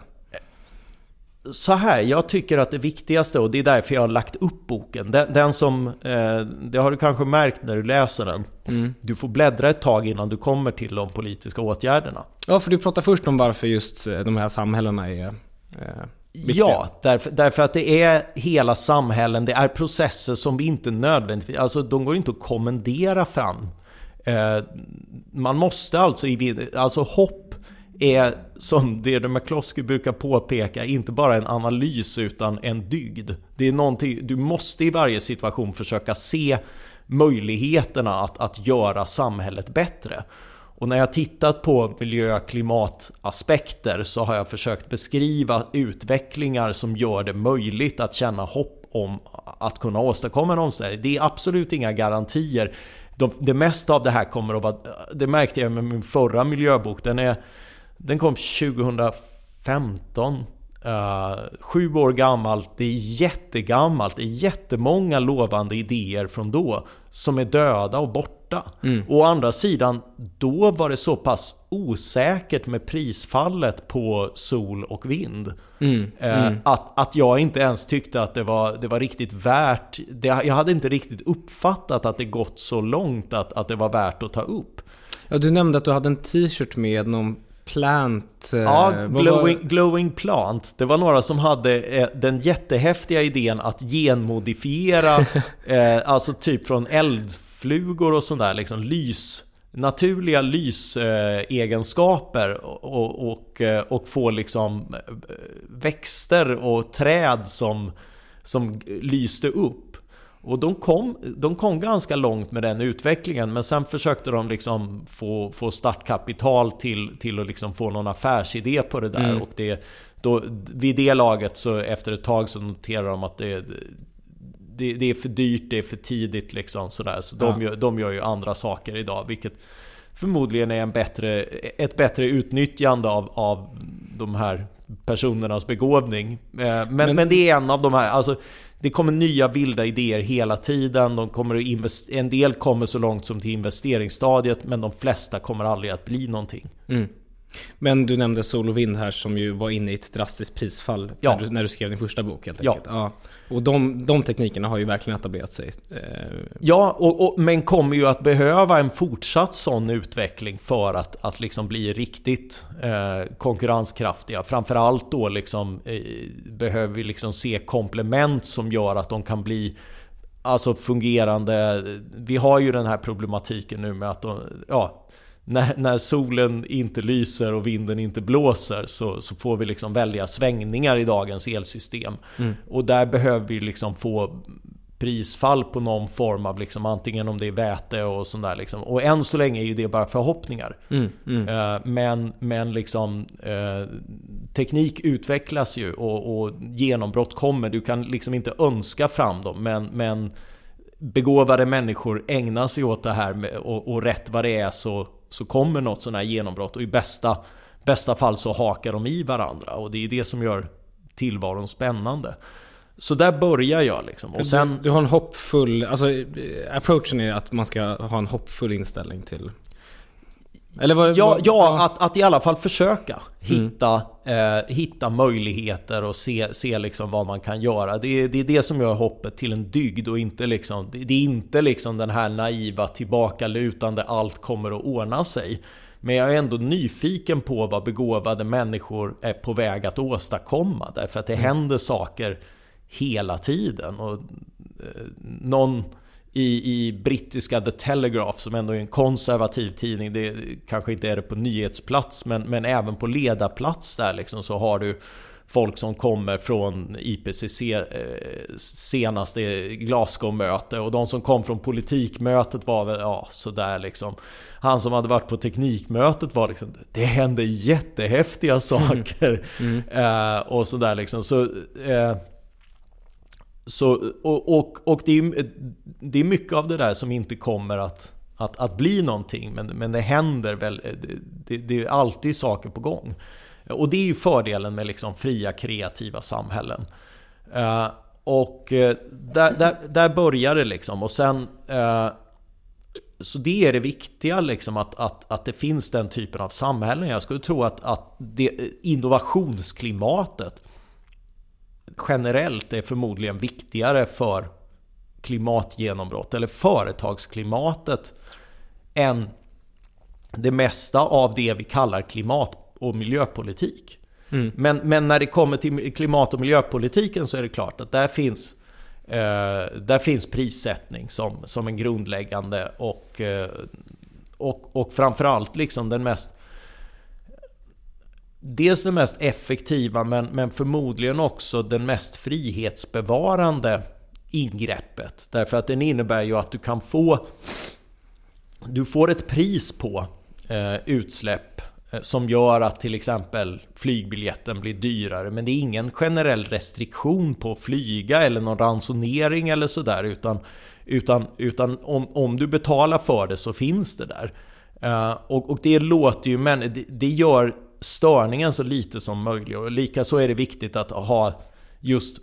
Så här, jag tycker att det viktigaste, och det är därför jag har lagt upp boken, den, den som, eh, det har du kanske märkt när du läser den, mm. du får bläddra ett tag innan du kommer till de politiska åtgärderna. Ja, för du pratar först om varför just eh, de här samhällena är eh, Viktiga. Ja, därför, därför, att det är hela samhällen, det är processer som vi inte nödvändigtvis, alltså de går inte att kommendera fram. Eh, man måste alltså, alltså hopp är, som Deirdre McCloskey brukar påpeka, inte bara en analys utan en dygd. Det är någonting, du måste i varje situation försöka se möjligheterna att, att göra samhället bättre. Och när jag tittat på miljö och klimataspekter så har jag försökt beskriva utvecklingar som gör det möjligt att känna hopp om att kunna åstadkomma en omställning. Det är absolut inga garantier. De, det mesta av det här kommer att vara... Det märkte jag med min förra miljöbok. Den är den kom 2015. Uh, eh, sju år gammalt, det är jättegammalt, det är jättemånga lovande idéer från då som är döda och borta. Mm. Å andra sidan, då var det så pass osäkert med prisfallet på sol och vind. Mm. Uh, mm. Att, att jag inte ens tyckte att det var, det var riktigt värt, det, jag hade inte riktigt uppfattat att det gått så långt att, att det var värt att ta upp. Ja, du nämnde att du hade en t-shirt med någon Plant... Eh, ja, glowing, glowing, Plant. Det var några som hade eh, den jättehäftiga idén att genmodifiera, eh, alltså typ från eldflugor och sådär, liksom lys naturliga lysegenskaper och, och, och få liksom växter och träd som, som lyste upp. Och de kom, de kom ganska långt med den utvecklingen men sen försökte de liksom få, få startkapital till, till att liksom få någon affärsidé på det där. Mm. Och det, då, vid det laget så efter ett tag så noterar de att det, det, det är för dyrt, det är för tidigt liksom sådär. Så de, ja. gör, de gör ju andra saker idag vilket förmodligen är en bättre, ett bättre utnyttjande av, av de här personernas begåvning. Eh, men, men, men, det är en av de här, alltså det kommer nya vilda idéer hela tiden. De kommer att en del kommer så långt som till investeringsstadiet men de flesta kommer aldrig att bli någonting. Mm. Men du nämnde sol och vind här som ju var inne i ett drastiskt prisfall Ja. när, du, när du skrev din första bok helt enkelt. Ja. Och de, de teknikerna har ju verkligen etablerat sig. Eh, Ja, och, och, men kommer ju att behöva en fortsatt sån utveckling för att, att liksom bli riktigt eh, konkurrenskraftiga. Framförallt då liksom, eh, behöver vi liksom se komplement som gör att de kan bli alltså fungerande. Vi har ju den här problematiken nu med att de, ja, när, när solen inte lyser och vinden inte blåser så, så får vi liksom välja svängningar i dagens elsystem. Och där behöver vi liksom få prisfall på någon form av liksom antingen om det är väte och sånt där liksom. Och än så länge är ju det bara förhoppningar. mm, mm. Eh, Men, men liksom eh, teknik utvecklas ju och, och genombrott kommer. Du kan liksom inte önska fram dem men, men begåvade människor ägnar sig åt det här med, och, och rätt vad det är så, så kommer något sån här genombrott och i bästa, bästa fall så hakar de i varandra och det är det som gör tillvaron spännande. Så där börjar jag liksom. Och sen, du, du har en hoppfull, alltså eh, approachen är att man ska ha en hoppfull inställning till... Eller vad, Ja, vad- ja att, att i alla fall försöka hitta, eh, hitta möjligheter och se, se liksom vad man kan göra. Det är, det är det som gör hoppet till en dygd och inte liksom, det, är inte liksom den här naiva tillbakalutande allt kommer att ordna sig. Men jag är ändå nyfiken på vad begåvade människor är på väg att åstadkomma. Därför att det händer saker hela tiden. Och eh, någon i, i brittiska The Telegraph som ändå är en konservativ tidning. Det kanske inte är det på nyhetsplats men, men även på ledarplats där liksom så har du folk som kommer från IPCC eh, senaste Glasgow-möte och de som kom från politikmötet var väl ja sådär liksom. Han som hade varit på teknikmötet var liksom Det händer jättehäftiga saker. Eh, och sådär liksom. Så, eh, så, och och, och det, är, det är mycket av det där som inte kommer att, att, att bli någonting. Men, men det händer väl. Det, det, det är alltid saker på gång. Och det är ju fördelen med liksom fria kreativa samhällen. Uh, och eh, där, där, där börjar det liksom. Och sen... uh, så det är det viktiga liksom att, att, att det finns den typen av samhällen. Jag skulle tro att, att det, innovationsklimatet generellt är förmodligen viktigare för klimatgenombrott eller företagsklimatet än det mesta av det vi kallar klimat och miljöpolitik. Men, men när det kommer till klimat och miljöpolitiken så är det klart att där finns eh, där finns prissättning som, som en grundläggande och, eh, och, och framförallt liksom den mest Dels den mest effektiva men, men förmodligen också den mest frihetsbevarande ingreppet. Därför att den innebär ju att du kan få Du får ett pris på eh, utsläpp eh, som gör att till exempel flygbiljetten blir dyrare. Men det är ingen generell restriktion på att flyga eller någon ransonering eller sådär. Utan, utan, utan om, om du betalar för det så finns det där. Eh, och, och det låter ju, men det, det gör störningen så lite som möjligt. Och likaså är det viktigt att ha just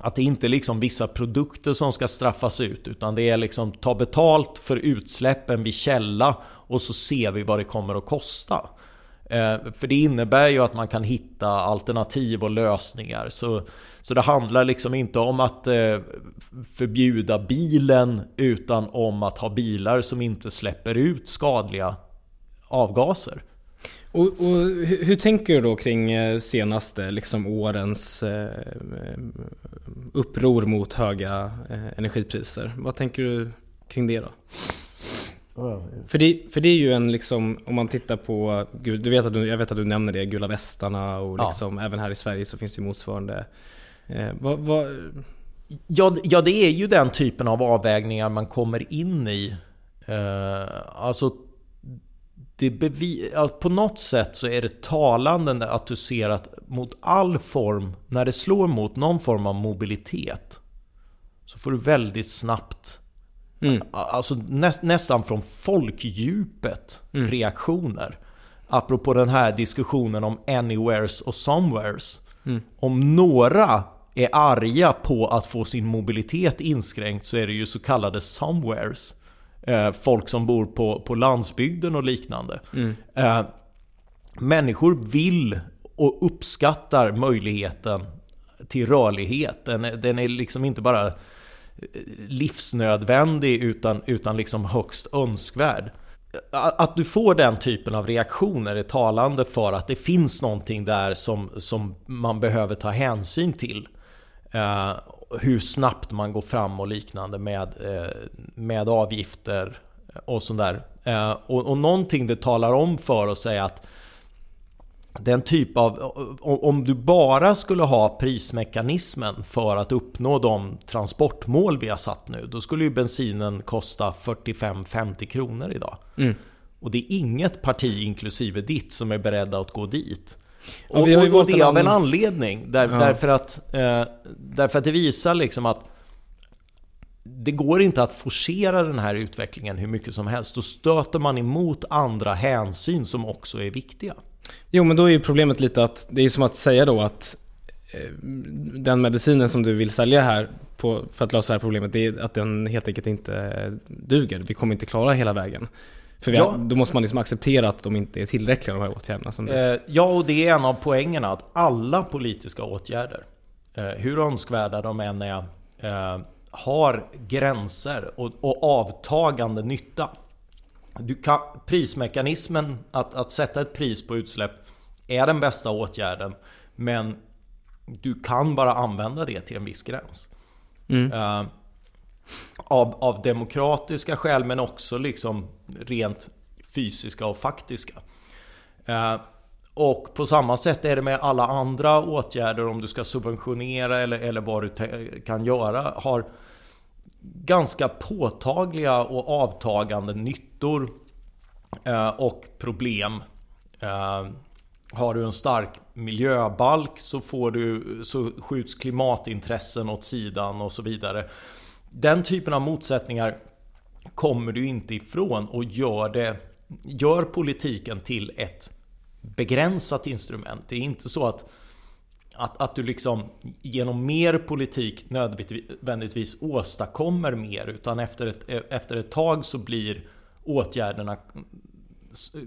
att det inte är liksom vissa produkter som ska straffas ut utan det är liksom ta betalt för utsläppen vid källa och så ser vi vad det kommer att kosta. Eh, för det innebär ju att man kan hitta alternativ och lösningar. Så, så det handlar liksom inte om att eh, förbjuda bilen utan om att ha bilar som inte släpper ut skadliga avgaser. Och, och hur, hur tänker du då kring eh, senaste liksom årens eh, uppror mot höga eh, energipriser? Vad tänker du kring det då? För det, för det är ju en liksom, om man tittar på, gud, du vet att du, jag vet att du nämner det, gula västarna och Ja. liksom, även här i Sverige så finns det motsvarande. Eh, vad, vad, Ja, ja, det är ju den typen av avvägningar man kommer in i. Eh, alltså, det bevi- alltså, på något sätt så är det talande att du ser att mot all form, när det slår mot någon form av mobilitet, så får du väldigt snabbt Mm. Alltså näst, nästan från folkdjupet reaktioner. Apropå den här diskussionen om anywheres och somewheres. Om några är arga på att få sin mobilitet inskränkt så är det ju så kallade somewheres. Eh, folk som bor på, på landsbygden och liknande. Eh, människor vill och uppskattar möjligheten till rörlighet. Den, är- den är liksom inte bara livsnödvändig utan, utan liksom högst önskvärd. Att du får den typen av reaktioner är talande för att det finns någonting där som, som man behöver ta hänsyn till. Eh, hur snabbt man går fram och liknande med, eh, med avgifter och sådär. Eh, och, och någonting det talar om för oss är att den typ av... Om du bara skulle ha prismekanismen för att uppnå de transportmål vi har satt nu, då skulle ju bensinen kosta 45-50 kronor idag. Och det är inget parti, inklusive ditt, som är beredda att gå dit. Och, och, och valt det av en anledning. Där, Ja. därför, att, eh, därför att det visar liksom att det går inte att forcera den här utvecklingen hur mycket som helst. Då stöter man emot andra hänsyn som också är viktiga. Jo, men då är ju problemet lite att det är som att säga då att eh, den medicinen som du vill sälja här på, för att lösa det här problemet, det är att den helt enkelt inte duger. Vi kommer inte klara hela vägen. För Ja. har, då måste man liksom acceptera att de inte är tillräckliga de här åtgärderna. Som. Eh, ja, och det är en av poängerna att alla politiska åtgärder, eh, hur önskvärda de än är, eh, har gränser och, och avtagande nytta. Du kan, prismekanismen, att, att sätta ett pris på utsläpp, är den bästa åtgärden. Men du kan bara använda det till en viss gräns. Eh, av, av demokratiska skäl men också liksom rent fysiska och faktiska. Eh, och på samma sätt är det med alla andra åtgärder om du ska subventionera eller, eller vad du kan göra. Har ganska påtagliga och avtagande nyttor eh, och problem. Eh, har du en stark miljöbalk så, får du, så skjuts klimatintressen åt sidan och så vidare. Den typen av motsättningar kommer du inte ifrån och gör, det, gör politiken till ett begränsat instrument. Det är inte så att, att, att du liksom genom mer politik nödvändigtvis åstadkommer mer utan efter ett, efter ett tag så blir åtgärderna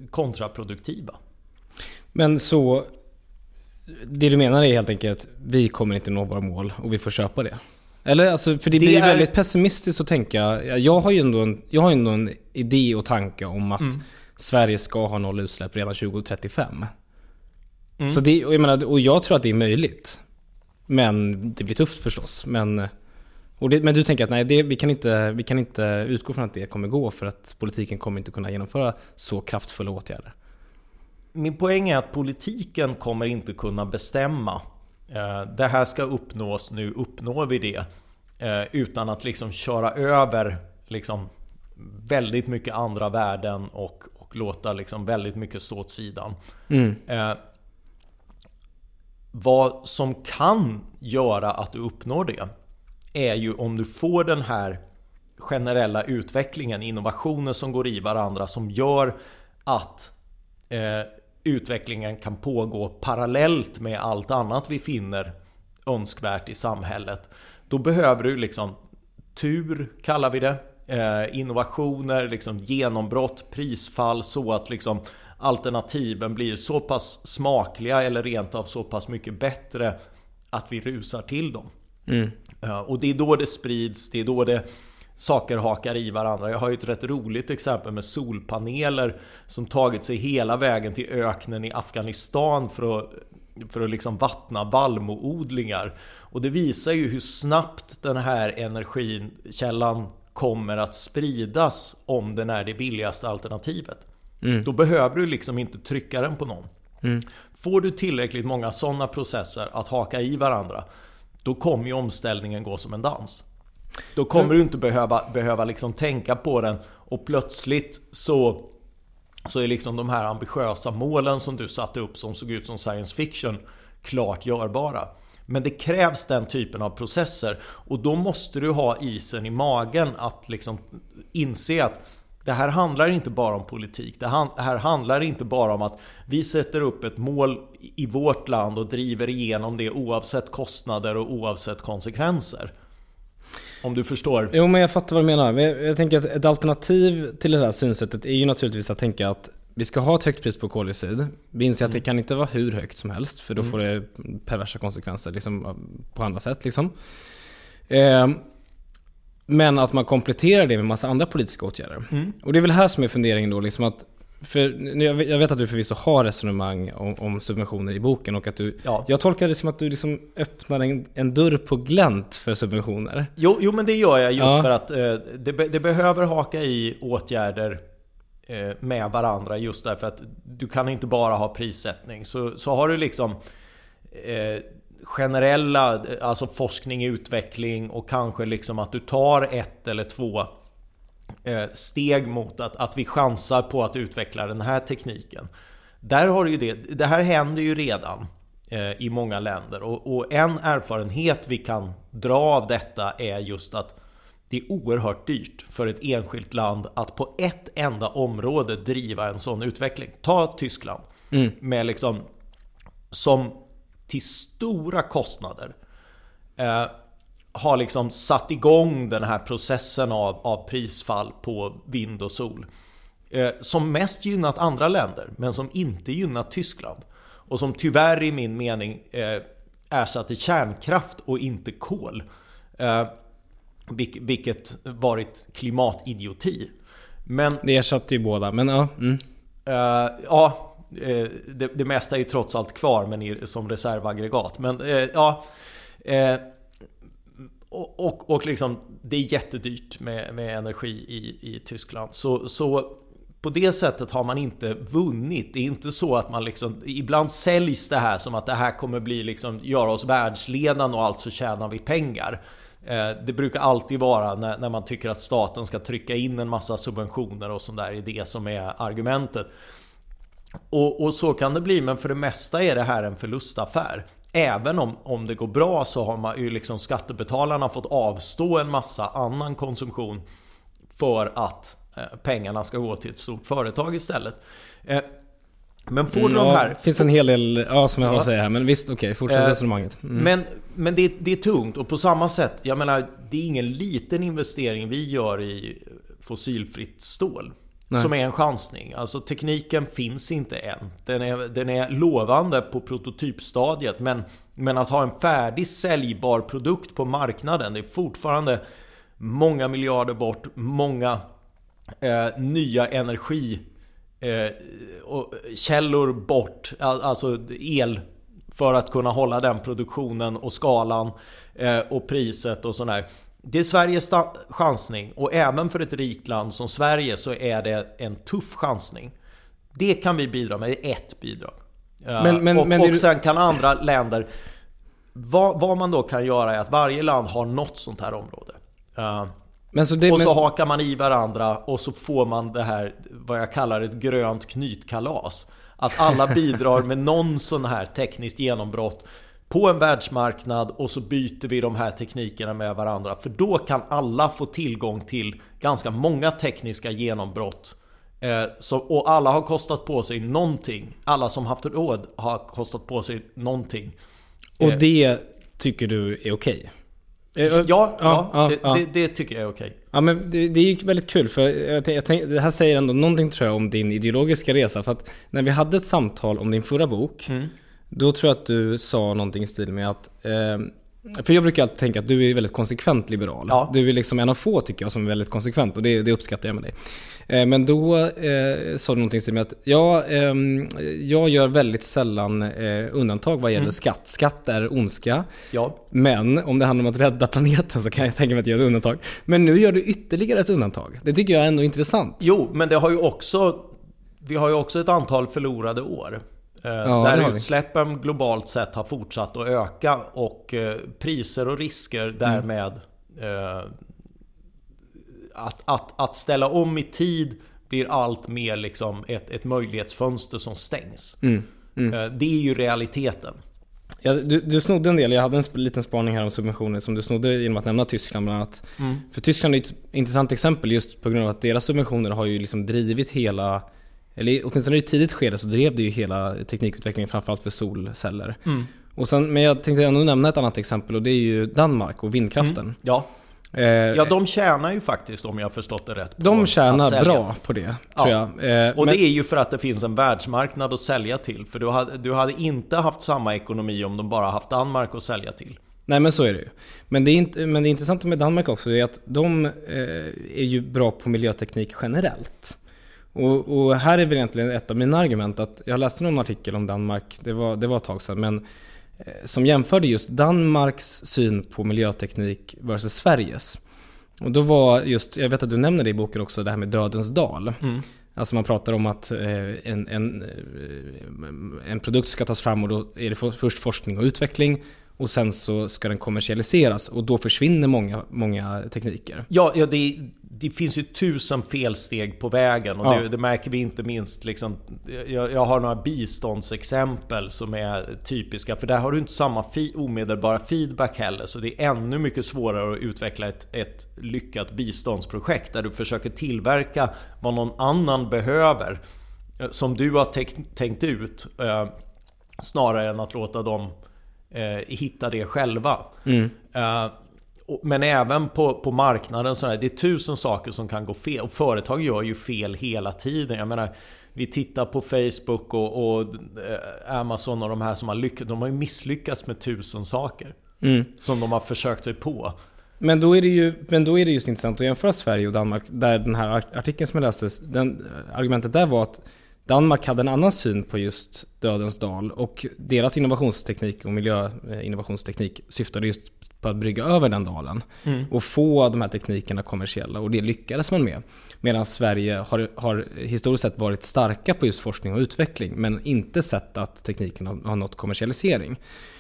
kontraproduktiva. Men så, det du menar är helt enkelt vi kommer inte nå våra mål och vi får köpa det? Eller alltså, för det, Det blir är- väldigt pessimistiskt att tänka. Jag har ju ändå en, jag har ändå en idé och tanke om att Sverige ska ha noll utsläpp redan 2035. Så det, och jag menar, och jag tror att det är möjligt. Men det blir tufft förstås. Men, det, men du tänker att nej, det, vi, kan inte, vi kan inte utgå från att det kommer gå för att politiken kommer inte kunna genomföra så kraftfulla åtgärder. Min poäng är att politiken kommer inte kunna bestämma Det här ska uppnås, nu uppnår vi det eh, Utan att liksom köra över liksom väldigt mycket andra värden och, och låta liksom väldigt mycket stå åt sidan. Eh, vad som kan göra att du uppnår det är ju om du får den här generella utvecklingen, innovationer som går i varandra som gör att eh, utvecklingen kan pågå parallellt med allt annat vi finner önskvärt i samhället. Då behöver du liksom tur, kallar vi det. Eh, innovationer, liksom genombrott, prisfall så att liksom alternativen blir så pass smakliga eller rent av så pass mycket bättre att vi rusar till dem. Eh, Och det är då det sprids, det är då det saker hakar i varandra. Jag har ju ett rätt roligt exempel med solpaneler som tagit sig hela vägen till öknen i Afghanistan för att, för att liksom vattna vallmoodlingar. Och det visar ju hur snabbt den här energikällan kommer att spridas om den är det billigaste alternativet. Då behöver du liksom inte trycka den på någon. Får du tillräckligt många sådana processer att haka i varandra Då kommer ju omställningen gå som en dans. Då kommer du inte behöva, behöva liksom tänka på den och plötsligt så så är liksom de här ambitiösa målen som du satte upp som såg ut som science fiction klart görbara. Men det krävs den typen av processer och då måste du ha isen i magen att liksom inse att det här handlar inte bara om politik. Det här handlar inte bara om att vi sätter upp ett mål i vårt land och driver igenom det oavsett kostnader och oavsett konsekvenser. Om du förstår. Jo men jag fattar vad du menar. Men jag, jag tänker att ett alternativ till det här synsättet är ju naturligtvis att tänka att vi ska ha ett högt pris på koldioxid. Vi inser Mm. att det kan inte vara hur högt som helst för då får det perversa konsekvenser liksom, på andra sätt. Liksom. Eh, men att man kompletterar det med massa andra politiska åtgärder. Mm. Och det är väl här som är funderingen då, liksom att för jag vet- att du förvisso har resonemang om, om subventioner i boken och att du... Ja. Jag tolkar det som att du liksom öppnar en, en dörr på glänt för subventioner. Jo, jo men det gör jag just Ja. för att eh, det, det behöver haka i åtgärder eh, med varandra just därför att du kan inte bara ha prissättning. Så, så har du liksom eh, generella, alltså forskning, utveckling och kanske liksom att du tar ett eller två steg mot att, att vi chansar på att utveckla den här tekniken. Där har ju det, det här händer ju redan eh, i många länder och, och en erfarenhet vi kan dra av detta är just att det är oerhört dyrt för ett enskilt land att på ett enda område driva en sån utveckling. Ta Tyskland med liksom som till stora kostnader eh, har liksom satt igång den här processen av, av prisfall på vind och sol. Eh, som mest gynnat andra länder, men som inte gynnat Tyskland. Och som tyvärr i min mening eh, ersatte kärnkraft och inte kol. Eh, vilk- vilket varit klimatidioti. Men Det ersatte ju båda, men ja. Mm. Eh, ja, eh, det, det mesta är ju trots allt kvar men som reservaggregat. Men eh, ja och, och, och liksom, det är jättedyrt med, med energi i, i Tyskland. Så, så på det sättet har man inte vunnit. Det är inte så att man liksom... Ibland säljs det här som att det här kommer bli liksom, göra oss världsledande och alltså tjänar vi pengar. Eh, det brukar alltid vara när, när man tycker att staten ska trycka in en massa subventioner och sånt där är det som är argumentet. Och, och så kan det bli, men för det mesta är det här en förlustaffär. Även om, om det går bra så har man ju liksom skattebetalarna fått avstå en massa annan konsumtion för att eh, pengarna ska gå till ett stort företag istället. Eh, men får du de här... det finns en hel del, ja som jag har att säga här, men visst okej, fortsätt Eh, resonemanget. Mm. Men, men det, det är tungt och på samma sätt, jag menar det är ingen liten investering vi gör i fossilfritt stål. Nej. Som är en chansning. Alltså tekniken finns inte än. Den är, den är lovande på prototypstadiet men, men att ha en färdig säljbar produkt på marknaden det är fortfarande många miljarder bort, många eh, nya energi eh, och källor bort, alltså el för att kunna hålla den produktionen och skalan eh, och priset och sådär. Det är Sveriges chansning och även för ett rikt land som Sverige så är det en tuff chansning. Det kan vi bidra med, det är ett bidrag. Eh, Men- men- och, men och sen kan andra länder vad, vad man då kan göra är att varje land har något sånt här område. Eh, så det, och så hakar man i varandra och så får man det här, vad jag kallar ett grönt knytkalas. Att alla bidrar med någon sån här tekniskt genombrott på en världsmarknad och så byter vi de här teknikerna med varandra. För då kan alla få tillgång till ganska många tekniska genombrott. Eh, så, och alla har kostat på sig någonting. Alla som haft råd har kostat på sig någonting. och det tycker du är okej? Eh, Ja, ja, ja, det, ja. Det, det tycker jag är okej. Ja men det, det är ju väldigt kul för jag, tänk- jag tänk, det här säger ändå någonting tror jag om din ideologiska resa. För att när vi hade ett samtal om din förra bok, Mm. Då tror jag att du sa någonting i stil med att eh, för jag brukar alltid tänka att du är väldigt konsekvent liberal. Ja. Du är liksom en av få tycker jag som är väldigt konsekvent och det, det uppskattar jag med dig. Eh, men då eh, sa du någonting stil med att ja, ehm, jag gör väldigt sällan eh, undantag vad gäller Mm. skatt. Skatt är ondska. Ja. Men om det handlar om att rädda planeten så kan jag tänka mig att göra ett undantag. Men nu gör du ytterligare ett undantag. Det tycker jag är ändå intressant. Jo, men det har ju också Vi har ju också ett antal förlorade år. Eh, har där utsläppen globalt sett har fortsatt att öka och eh, priser och risker Mm. därmed eh, att, att, att ställa om i tid blir allt mer liksom ett, ett möjlighetsfönster som stängs. Mm. Eh, Det är ju realiteten. Ja, du, du snodde en del, jag hade en liten spaning här om subventioner som du snodde genom att nämna Tyskland bland annat. För Tyskland är ett intressant exempel just på grund av att deras subventioner har ju liksom drivit hela eller åtminstone i ett tidigt skede så drev det ju hela teknikutvecklingen framförallt för solceller. Och sen, men jag tänkte ändå nämna ett annat exempel och det är ju Danmark och vindkraften. Ja, Eh, Ja, de tjänar ju faktiskt om jag har förstått det rätt. de tjänar bra på det, tror Ja. jag. Eh, Och men- det är ju för att det finns en världsmarknad att sälja till. För du hade, du hade inte haft samma ekonomi om de bara haft Danmark att sälja till. Nej men så är det ju. Men det, är inte, men det intressanta med Danmark också är att de eh, är ju bra på miljöteknik generellt. Och, och här är väl egentligen ett av mina argument att jag läste någon artikel om Danmark, det var, det var ett tag sedan, men eh, som jämförde just Danmarks syn på miljöteknik versus Sveriges. Och då var just, jag vet att du nämner det i boken också, det här med Dödens dal. Alltså man pratar om att eh, en, en, eh, en produkt ska tas fram och då är det för- först forskning och utveckling och sen så ska den kommersialiseras och då försvinner många, många tekniker. Ja, ja det, det finns ju tusen felsteg på vägen och Ja. det, det märker vi inte minst liksom, jag, jag har några biståndsexempel som är typiska för där har du inte samma fi, omedelbara feedback heller så det är ännu mycket svårare att utveckla ett, ett lyckat biståndsprojekt där du försöker tillverka vad någon annan behöver eh, som du har tänkt, tänkt ut eh, snarare än att låta dem eh, hitta det själva. Eh, och- men även på, på marknaden så är det är tusen saker som kan gå fel. Och företag gör ju fel hela tiden. Jag menar, vi tittar på Facebook och, och eh, Amazon och de här som har lyckats. De har ju misslyckats med tusen saker. Som de har försökt sig på. Men då, är det ju, men då är det just intressant att jämföra Sverige och Danmark. Där den här artikeln som jag läste, den, argumentet där var att Danmark hade en annan syn på just Dödens dal och deras innovationsteknik och miljöinnovationsteknik syftade just på att brygga över den dalen och få de här teknikerna kommersiella och det lyckades man med. Medan Sverige har, har historiskt sett varit starka på just forskning och utveckling men inte sett att tekniken har, har nått kommersialisering.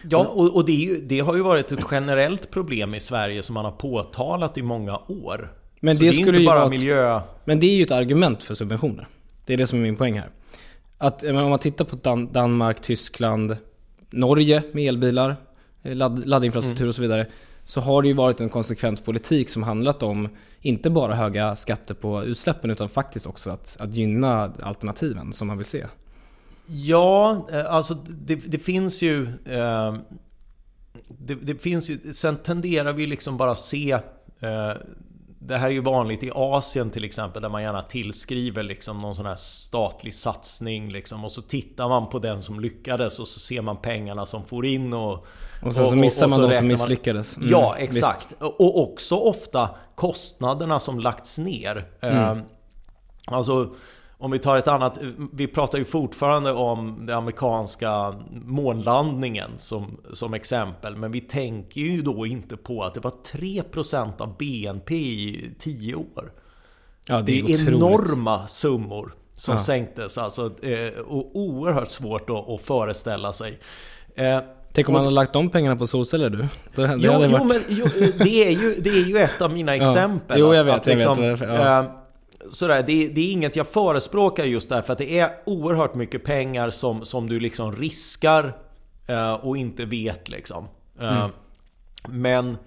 Ja, och, och det, ju, det har ju varit ett generellt problem i Sverige som man har påtalat i många år. Men det det är skulle inte bara ett- miljö... Men det är ju ett argument för subventioner. Det är det som är min poäng här. Att menar, om man tittar på Dan- Danmark, Tyskland, Norge med elbilar, eh, ladd, laddinfrastruktur och så vidare. Så har det ju varit en konsekvent politik som handlat om inte bara höga skatter på utsläppen utan faktiskt också att, att gynna alternativen som man vill se. Ja, eh, alltså det, det finns ju... Eh, det, det finns ju... Sen tenderar vi liksom bara se... Eh, det här är ju vanligt i Asien till exempel där man gärna tillskriver liksom någon sån här statlig satsning liksom och så tittar man på den som lyckades och så ser man pengarna som får in och... Och sen så missar man så de som räknar man- misslyckades. Mm, ja, visst. exakt. Och också ofta kostnaderna som lagts ner. Eh, Alltså, om vi tar ett annat, vi pratar ju fortfarande om den amerikanska månlandningen som, som exempel. Men vi tänker ju då inte på att det var 3% av BNP i 10 år. Ja, Det är, otroligt. enorma summor som Ja. sänktes. Alltså, eh, och oerhört svårt att, att föreställa sig. Eh, Tänk om man hade lagt de pengarna på solceller du. Det, det Jo, jo, varit... men jo, det, är ju, det är ju ett av mina exempel. Jo, jag Att- vet, att jag vet varför, ja. Eh, Sådär, det, det är inget jag förespråkar just därför att det är oerhört mycket pengar som, som du liksom riskar eh, och inte vet liksom. Eh, Mm. Men...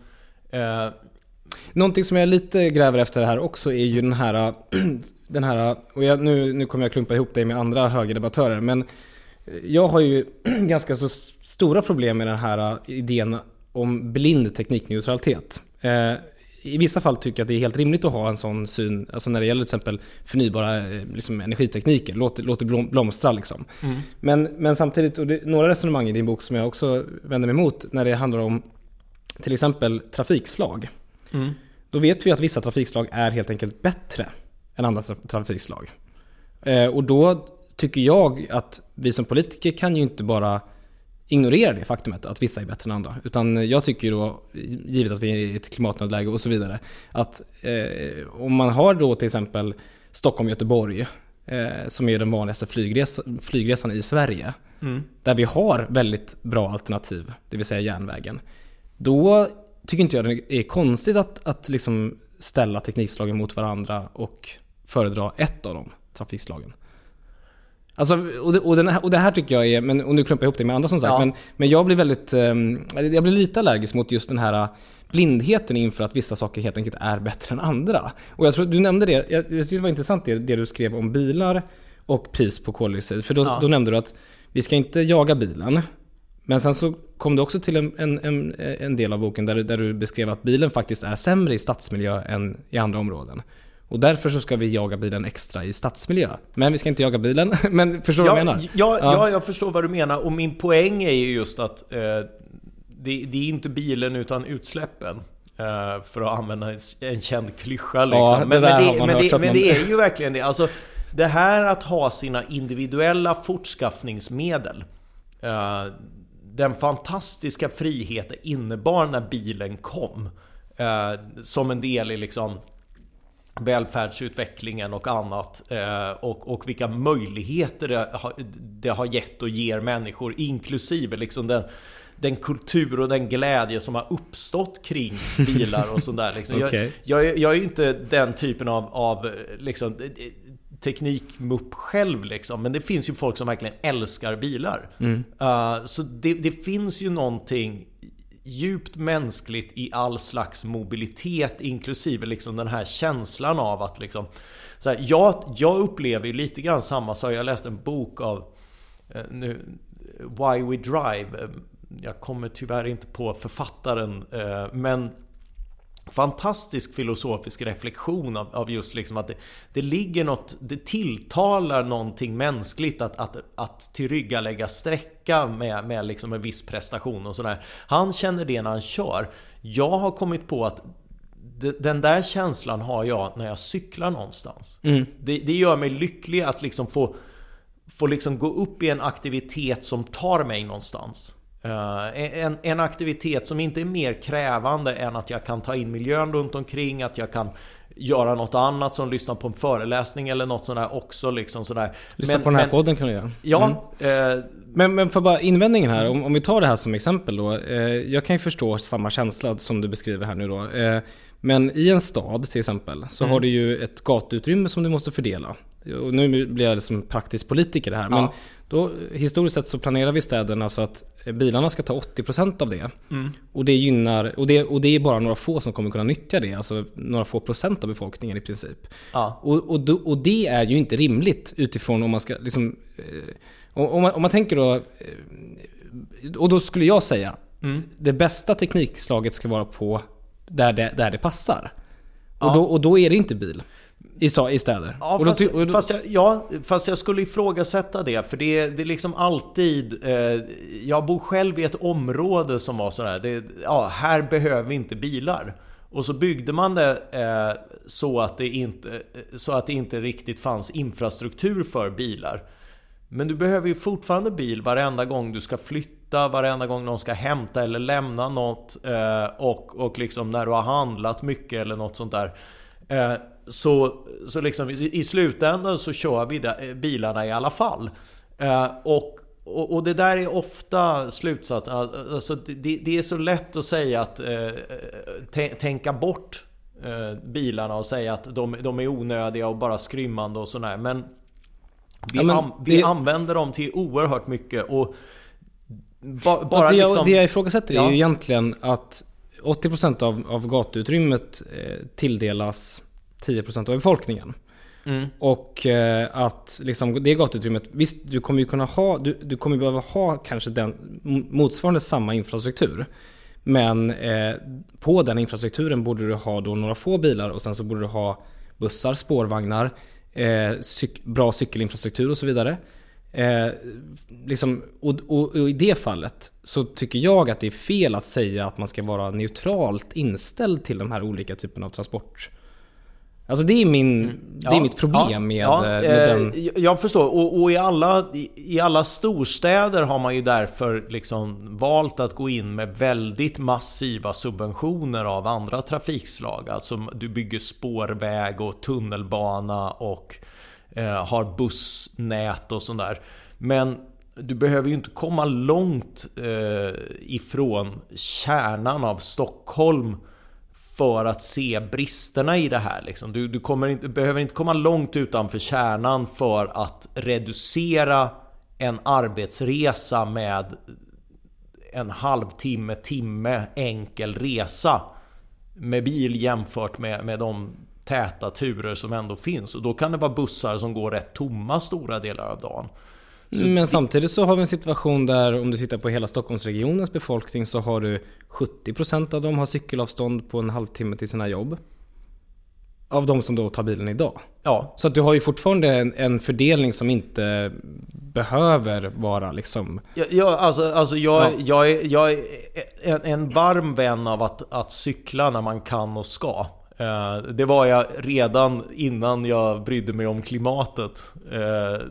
Eh, Någonting som jag lite gräver efter här också är ju den här, den här och jag, nu, nu kommer jag klumpa ihop dig med andra högerdebattörer, men jag har ju ganska så stora problem med den här idén om blind teknikneutralitet. I vissa fall tycker jag att det är helt rimligt att ha en sån syn, alltså när det gäller till exempel förnybara eh, liksom, energitekniker, låt, låt det blom, blomstra liksom. Men, men samtidigt, och det, några resonemang i din bok som jag också vänder mig emot när det handlar om till exempel trafikslag. Då vet vi att vissa trafikslag är helt enkelt bättre än andra tra- trafikslag. Eh, och då tycker jag att vi som politiker kan ju inte bara ignorera det faktumet att vissa är bättre än andra. Utan jag tycker då, givet att vi är i ett klimatnödläge och så vidare, att eh, om man har då till exempel Stockholm-Göteborg, eh, som är den vanligaste flygresan, flygresan i Sverige, där vi har väldigt bra alternativ, det vill säga järnvägen. Då tycker inte jag det är konstigt att, att liksom ställa teknikslagen mot varandra och föredra ett av de trafikslagen. Alltså, och, det, och, den här, och det här tycker jag är, men, och nu klumpar jag ihop det med andra som sagt, Ja. men, men jag blir väldigt, ehm, jag blir lite allergisk mot just den här blindheten inför att vissa saker helt enkelt är bättre än andra. Och jag tror, du nämnde det, jag, jag det var intressant det, det du skrev om bilar och pris på koldioxid. För då, Ja. då nämnde du att vi ska inte jaga bilen, Men sen så kom du också till en, en, en, en del av boken där, där du beskrev att bilen faktiskt är sämre i stadsmiljö än i andra områden. Och därför så ska vi jaga bilen extra i stadsmiljö. Men vi ska inte jaga bilen, men förstår du vad jag Ja, menar? ja, ja, jag förstår vad du menar. Och min poäng är ju just att eh, det, det är inte bilen utan utsläppen. Eh, för att använda en, en känd klyscha liksom. Ja, det men, det, men, men man- det är ju verkligen det. Alltså, det här att ha sina individuella fortskaffningsmedel. Eh, den fantastiska friheten innebar när bilen kom. Eh, som en del i liksom välfärdsutvecklingen och annat. Eh, och, och vilka möjligheter det har, det har gett och ger människor. Inklusive liksom den, den kultur och den glädje som har uppstått kring bilar och sådär. Liksom. Okej. jag, jag, jag är ju inte den typen av, av liksom, teknikmupp själv liksom. Men det finns ju folk som verkligen älskar bilar. Eh, så det, det finns ju någonting djupt mänskligt i all slags mobilitet inklusive liksom den här känslan av att liksom så här, jag, jag upplever ju lite grann samma sak. Jag läste en bok av eh, nu, Why We Drive. Eh, jag kommer tyvärr inte på författaren eh, men fantastisk filosofisk reflektion av, av just liksom att det, det ligger något, det tilltalar någonting mänskligt att, att, att tillryggalägga sträcka med, med liksom en viss prestation och sådär. Han känner det när han kör. Jag har kommit på att de- den där känslan har jag när jag cyklar någonstans. Det, det gör mig lycklig att liksom få, få liksom gå upp i en aktivitet som tar mig någonstans. Eh, en, en aktivitet som inte är mer krävande än att jag kan ta in miljön runt omkring, att jag kan göra något annat som lyssna på en föreläsning eller något sånt där också liksom sådär. Lyssna Men- på den här men- podden kan du göra. Ja, eh, Men, men för bara invändningen här, om, om vi tar det här som exempel då. Eh, jag kan ju förstå samma känsla som du beskriver här nu då. Eh, men i en stad till exempel så har du ju ett gatuutrymme som du måste fördela. Och nu blir jag liksom praktisk politiker här. Men Ja. då, historiskt sett så planerar vi städerna så att bilarna ska ta 80% av det. Och det gynnar, och det, och det är bara några få som kommer kunna nyttja det. Alltså några få procent av befolkningen i princip. Ja. Och, och, då- och det är ju inte rimligt utifrån om man ska liksom... Eh, om, man, om man tänker då... Eh, och då skulle jag säga, det bästa teknikslaget ska vara på där det, där det passar. Och, då, och då är det inte bil. I, i städer. Ja, då, fast, och då, fast, jag, ja, fast jag skulle ifrågasätta det. För det, är- det är liksom alltid... Eh, jag bor själv i ett område som var sådär. Det, ja, här behöver vi inte bilar. Och så byggde man det eh, så, att det inte, så att det inte riktigt fanns infrastruktur för bilar. Men du behöver ju fortfarande bil varenda gång du ska flytta, varenda gång någon ska hämta eller lämna något. Eh, och, och liksom när du har handlat mycket eller något sånt där. Eh, så, så liksom i, slutändan så kör vi eh, bilarna i alla fall. Och, och, och det där är ofta slutsatsen. Alltså det, det är så lätt att säga att eh, tä- tänka bort eh, bilarna och säga att de, de är onödiga och bara skrymmande och sådär. Men vi, Ja, men an, vi det- använder dem till oerhört mycket och ba, bara det, jag, liksom... det jag ifrågasätter är Ja. ju egentligen att 80% av, av gatuutrymmet eh, tilldelas 10% av befolkningen. Mm. Och eh, att liksom det gatuutrymmet, visst du kommer ju kunna ha, du, du kommer behöva ha kanske den motsvarande samma infrastruktur. Men eh, på den infrastrukturen borde du ha då några få bilar och sen så borde du ha bussar, spårvagnar, eh, cyk, bra cykelinfrastruktur och så vidare. Eh, liksom, och, och, och i det fallet så tycker jag att det är fel att säga att man ska vara neutralt inställd till de här olika typerna av transport. Alltså det är, min, det är mitt problem med, ja, eh, med eh, den... jag- förstår. Och, och i, alla, i, alla storstäder har man ju därför liksom valt att gå in med väldigt massiva subventioner av andra trafikslag. Alltså du bygger spårväg och tunnelbana och Eh, har bussnät och sånt där. Men du behöver ju inte komma långt eh, ifrån kärnan av Stockholm för att se bristerna i det här. Liksom. Du, du kommer inte, behöver inte komma långt utanför kärnan för att reducera en arbetsresa med en halvtimme, timme enkel resa med bil jämfört med, med de täta turer som ändå finns. Och då kan det vara bussar som går rätt tomma stora delar av dagen. Men samtidigt så har vi en situation där om du tittar på hela Stockholmsregionens befolkning så har du 70% av dem har cykelavstånd på en halvtimme till sina jobb. Av de som då tar bilen idag. Ja, Så att du har ju fortfarande en, en fördelning som inte behöver vara liksom... Ja, ja, alltså, alltså jag, Ja. jag, är, jag är en, en varm vän av att, att cykla när man kan och ska. Eh, det var jag redan innan jag brydde mig om klimatet. Eh,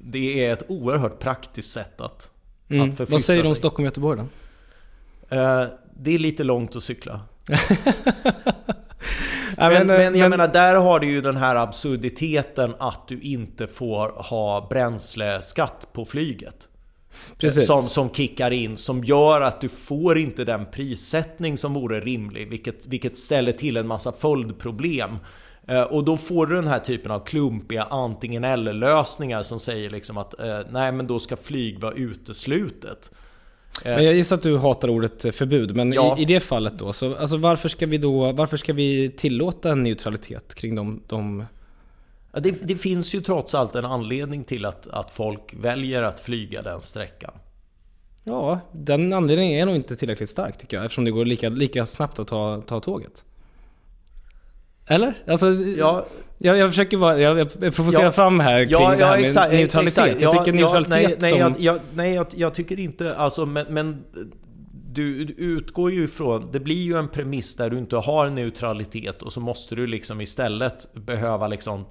det är ett oerhört praktiskt sätt att, Mm. att förflytta Vad säger du om. Stockholm och Göteborg då? Eh, det är lite långt att cykla. Men, men, jag men- menar, där har du ju den här absurditeten att du inte får ha bränsleskatt på flyget. Precis. Som, som kickar in, som gör att du får inte den prissättning som vore rimlig, vilket, vilket ställer till en massa följdproblem. Eh, Och då får du den här typen av klumpiga antingen eller lösningar som säger liksom att eh, nej men då ska flyg vara uteslutet. Men jag gissar att du hatar ordet förbud, men Ja. i, i det fallet då, så alltså varför ska vi då, varför ska vi tillåta en neutralitet kring de, de Ja, det, det finns ju trots allt en anledning till att, att folk väljer att flyga den sträckan. Ja, den anledningen är nog inte tillräckligt stark tycker jag, eftersom det går lika, lika snabbt att ta, ta tåget. Eller? Alltså, Ja, jag, jag försöker vara, jag, jag provocerar Ja. fram här kring Ja, det här med exakt, neutralitet. exakt. Jag Ja, tycker neutralitet nej, nej, som... jag, jag, nej jag, jag tycker inte, alltså men, men du, du utgår ju ifrån, det blir ju en premiss där du inte har neutralitet och så måste du liksom istället behöva liksom,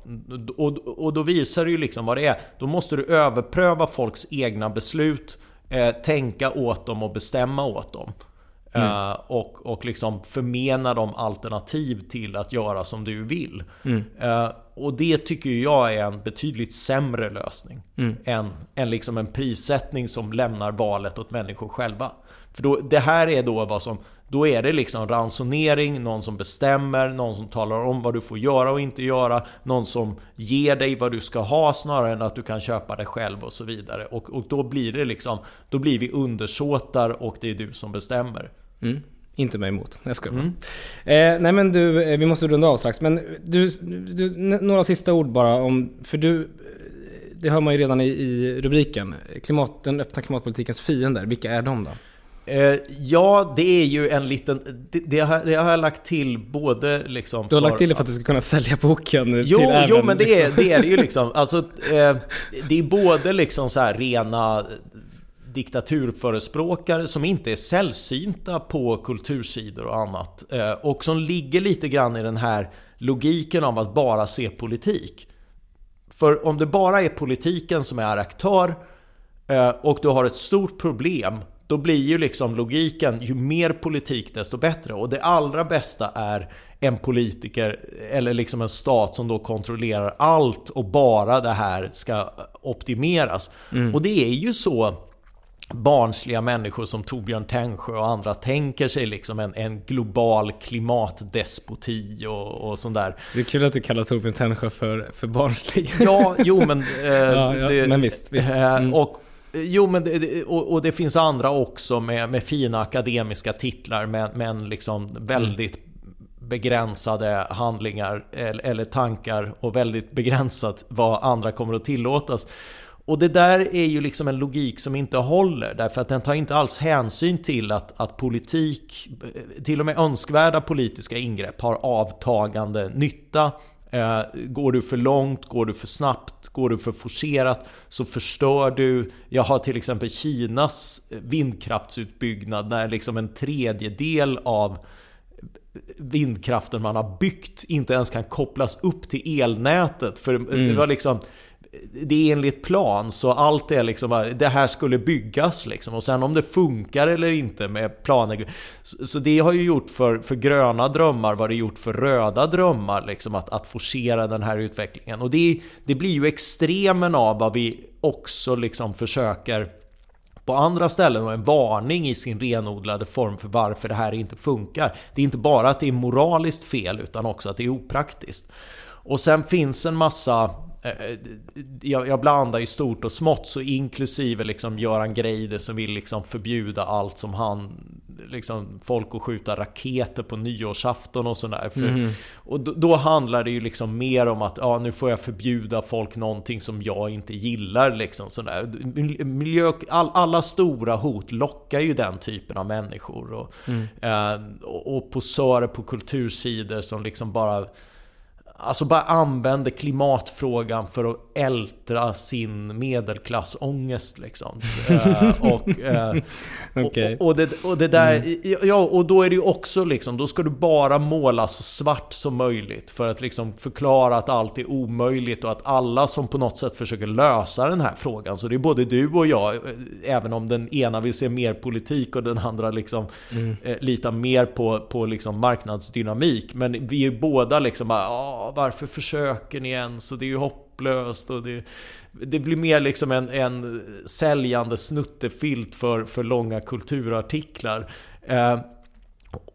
och, och då visar det ju liksom vad det är. Då måste du överpröva folks egna beslut, eh, tänka åt dem och bestämma åt dem. Eh, och, och liksom förmena dem alternativ till att göra som du vill. Eh, och det tycker jag är en betydligt sämre lösning. Än, än liksom en prissättning som lämnar valet åt människor själva. För då, det här är då vad som... Då är det liksom ransonering, någon som bestämmer, någon som talar om vad du får göra och inte göra, någon som ger dig vad du ska ha snarare än att du kan köpa det själv och så vidare. Och, och då blir det liksom, då blir vi undersåtar och det är du som bestämmer. Mm. Inte mig emot. Jag skojar Mm. Eh, nej men du, eh, vi måste runda av strax. Men du, du, några sista ord bara om, för du, eh, det hör man ju redan i, i rubriken. Klimat, den öppna klimatpolitikens fiender, vilka är de då? Eh, ja, det är ju en liten... Det, det, har, det har jag lagt till både liksom... Du har lagt till det för att du ska kunna sälja boken Jo, till jo även, men det är, liksom. det är det ju liksom. Alltså, eh, det är både liksom så här rena diktaturförespråkare som inte är sällsynta på kultursidor och annat. Eh, och som ligger lite grann i den här logiken av att bara se politik. För om det bara är politiken som är aktör och du har ett stort problem då blir ju liksom logiken, ju mer politik desto bättre. Och det allra bästa är en politiker eller liksom en stat som då kontrollerar allt och bara det här ska optimeras. Och det är ju så barnsliga människor som Torbjörn Tännsjö och andra tänker sig liksom en, en global klimatdespoti och, och sånt där. Det är kul att du kallar Torbjörn Tännsjö för, för barnslig. Ja, jo men... Eh, Ja, ja, men visst, visst. Eh, Mm. och, jo men det, och, och det finns andra också med, med fina akademiska titlar men, men liksom väldigt begränsade handlingar eller, eller tankar och väldigt begränsat vad andra kommer att tillåtas. Och det där är ju liksom en logik som inte håller därför att den tar inte alls hänsyn till att, att politik, eh, till och med önskvärda politiska ingrepp har avtagande nytta Eh, Går du för långt, går du för snabbt, går du för forcerat så förstör du. Jag har till exempel Kinas vindkraftsutbyggnad när liksom en tredjedel av vindkraften man har byggt inte ens kan kopplas upp till elnätet. För det var liksom det är enligt plan så allt är liksom det här skulle byggas liksom och sen om det funkar eller inte med planer så, det har ju gjort för, för gröna drömmar vad det gjort för röda drömmar liksom att, att forcera den här utvecklingen och det, det blir ju extremen av vad vi också liksom försöker på andra ställen och en varning i sin renodlade form för varför det här inte funkar. Det är inte bara att det är moraliskt fel utan också att det är opraktiskt. Och sen finns en massa jag, jag blandar ju stort och smått så inklusive liksom Göran Greider som vill liksom förbjuda allt som han liksom, folk att skjuta raketer på nyårsafton och sådär. Mm. Och då, då, handlar det ju liksom mer om att ja, nu får jag förbjuda folk någonting som jag inte gillar. Liksom, sådär. Miljö, all, alla stora hot lockar ju den typen av människor. Och, mm. eh, och, och posörer på kultursidor som liksom bara Alltså bara använder klimatfrågan för att ältra sin medelklassångest liksom. uh, och, uh, okay. och, och, det, och det där, mm. ja och då är det ju också liksom, då ska du bara måla så svart som möjligt. För att liksom förklara att allt är omöjligt och att alla som på något sätt försöker lösa den här frågan. Så det är både du och jag, eh, även om den ena vill se mer politik och den andra liksom mm. eh, litar mer på, på liksom marknadsdynamik. Men vi är båda liksom bara, varför försöker ni ens? Och det är ju hopplöst. Och det, det blir mer liksom en, en säljande snuttefilt för, för långa kulturartiklar. Eh,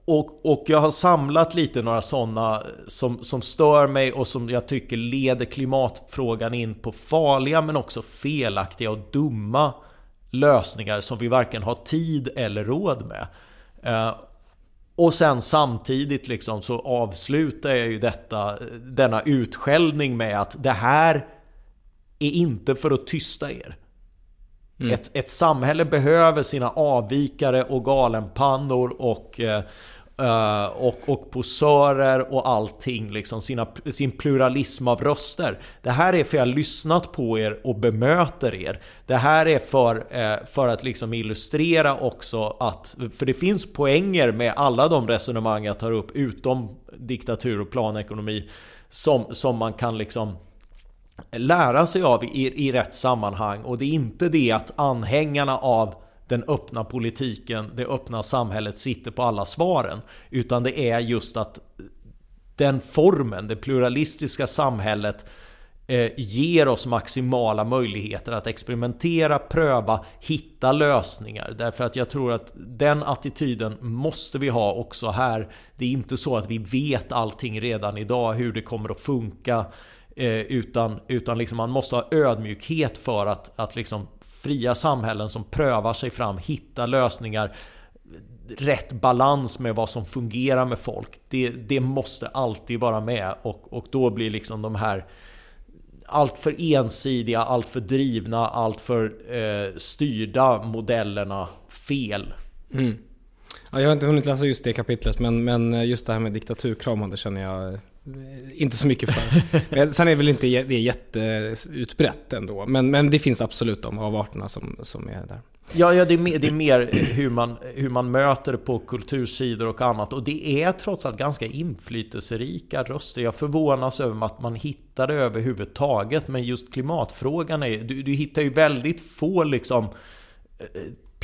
och, och jag har samlat lite några sådana som, som stör mig och som jag tycker leder klimatfrågan in på farliga men också felaktiga och dumma lösningar som vi varken har tid eller råd med. Eh, och sen samtidigt liksom så avslutar jag ju detta, denna utskällning med att det här är inte för att tysta er. Mm. Ett, ett samhälle behöver sina avvikare och galenpannor och eh, Uh, och, och posörer och allting, liksom sina, sin pluralism av röster. Det här är för att jag har lyssnat på er och bemöter er. Det här är för, uh, för att liksom illustrera också att, för det finns poänger med alla de resonemang jag tar upp utom diktatur och planekonomi som, som man kan liksom lära sig av i, i rätt sammanhang. Och det är inte det att anhängarna av den öppna politiken, det öppna samhället sitter på alla svaren. Utan det är just att den formen, det pluralistiska samhället eh, ger oss maximala möjligheter att experimentera, pröva, hitta lösningar. Därför att jag tror att den attityden måste vi ha också här. Det är inte så att vi vet allting redan idag, hur det kommer att funka. Eh, utan utan liksom man måste ha ödmjukhet för att, att liksom fria samhällen som prövar sig fram, hittar lösningar, rätt balans med vad som fungerar med folk. Det, det måste alltid vara med och, och då blir liksom de här allt för ensidiga, allt för drivna, allt för eh, styrda modellerna fel. Mm. Ja, jag har inte hunnit läsa just det kapitlet men, men just det här med diktaturkramande känner jag eh, inte så mycket för. Sen är det väl inte det är jätteutbrett ändå. Men, men det finns absolut de avarterna som, som är där. Ja, ja det, är mer, det är mer hur, man, hur man möter på kultursidor och annat. Och det är trots allt ganska inflytelserika röster. Jag förvånas över att man hittar det överhuvudtaget. Men just klimatfrågan är... Du, du hittar ju väldigt få liksom eh,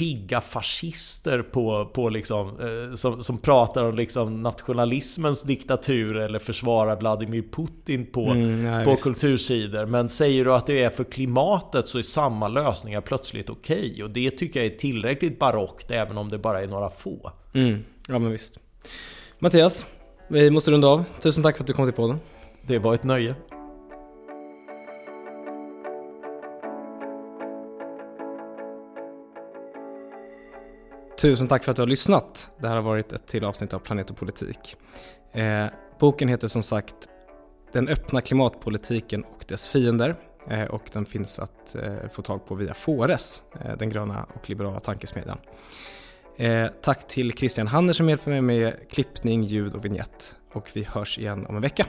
pigga fascister på, på liksom, eh, som, som pratar om liksom nationalismens diktatur eller försvarar Vladimir Putin på, mm, nej, på kultursidor. Men säger du att det är för klimatet så är samma lösningar plötsligt okej. Okay. Och det tycker jag är tillräckligt barockt även om det bara är några få. Mm, ja men visst. Mattias, vi måste runda av. Tusen tack för att du kom till podden. Det var ett nöje. Tusen tack för att du har lyssnat. Det här har varit ett till avsnitt av Planet och politik. Eh, boken heter som sagt Den öppna klimatpolitiken och dess fiender eh, och den finns att eh, få tag på via Fores, eh, den gröna och liberala tankesmedjan. Eh, tack till Christian Hanner som hjälper mig med klippning, ljud och vignett och vi hörs igen om en vecka.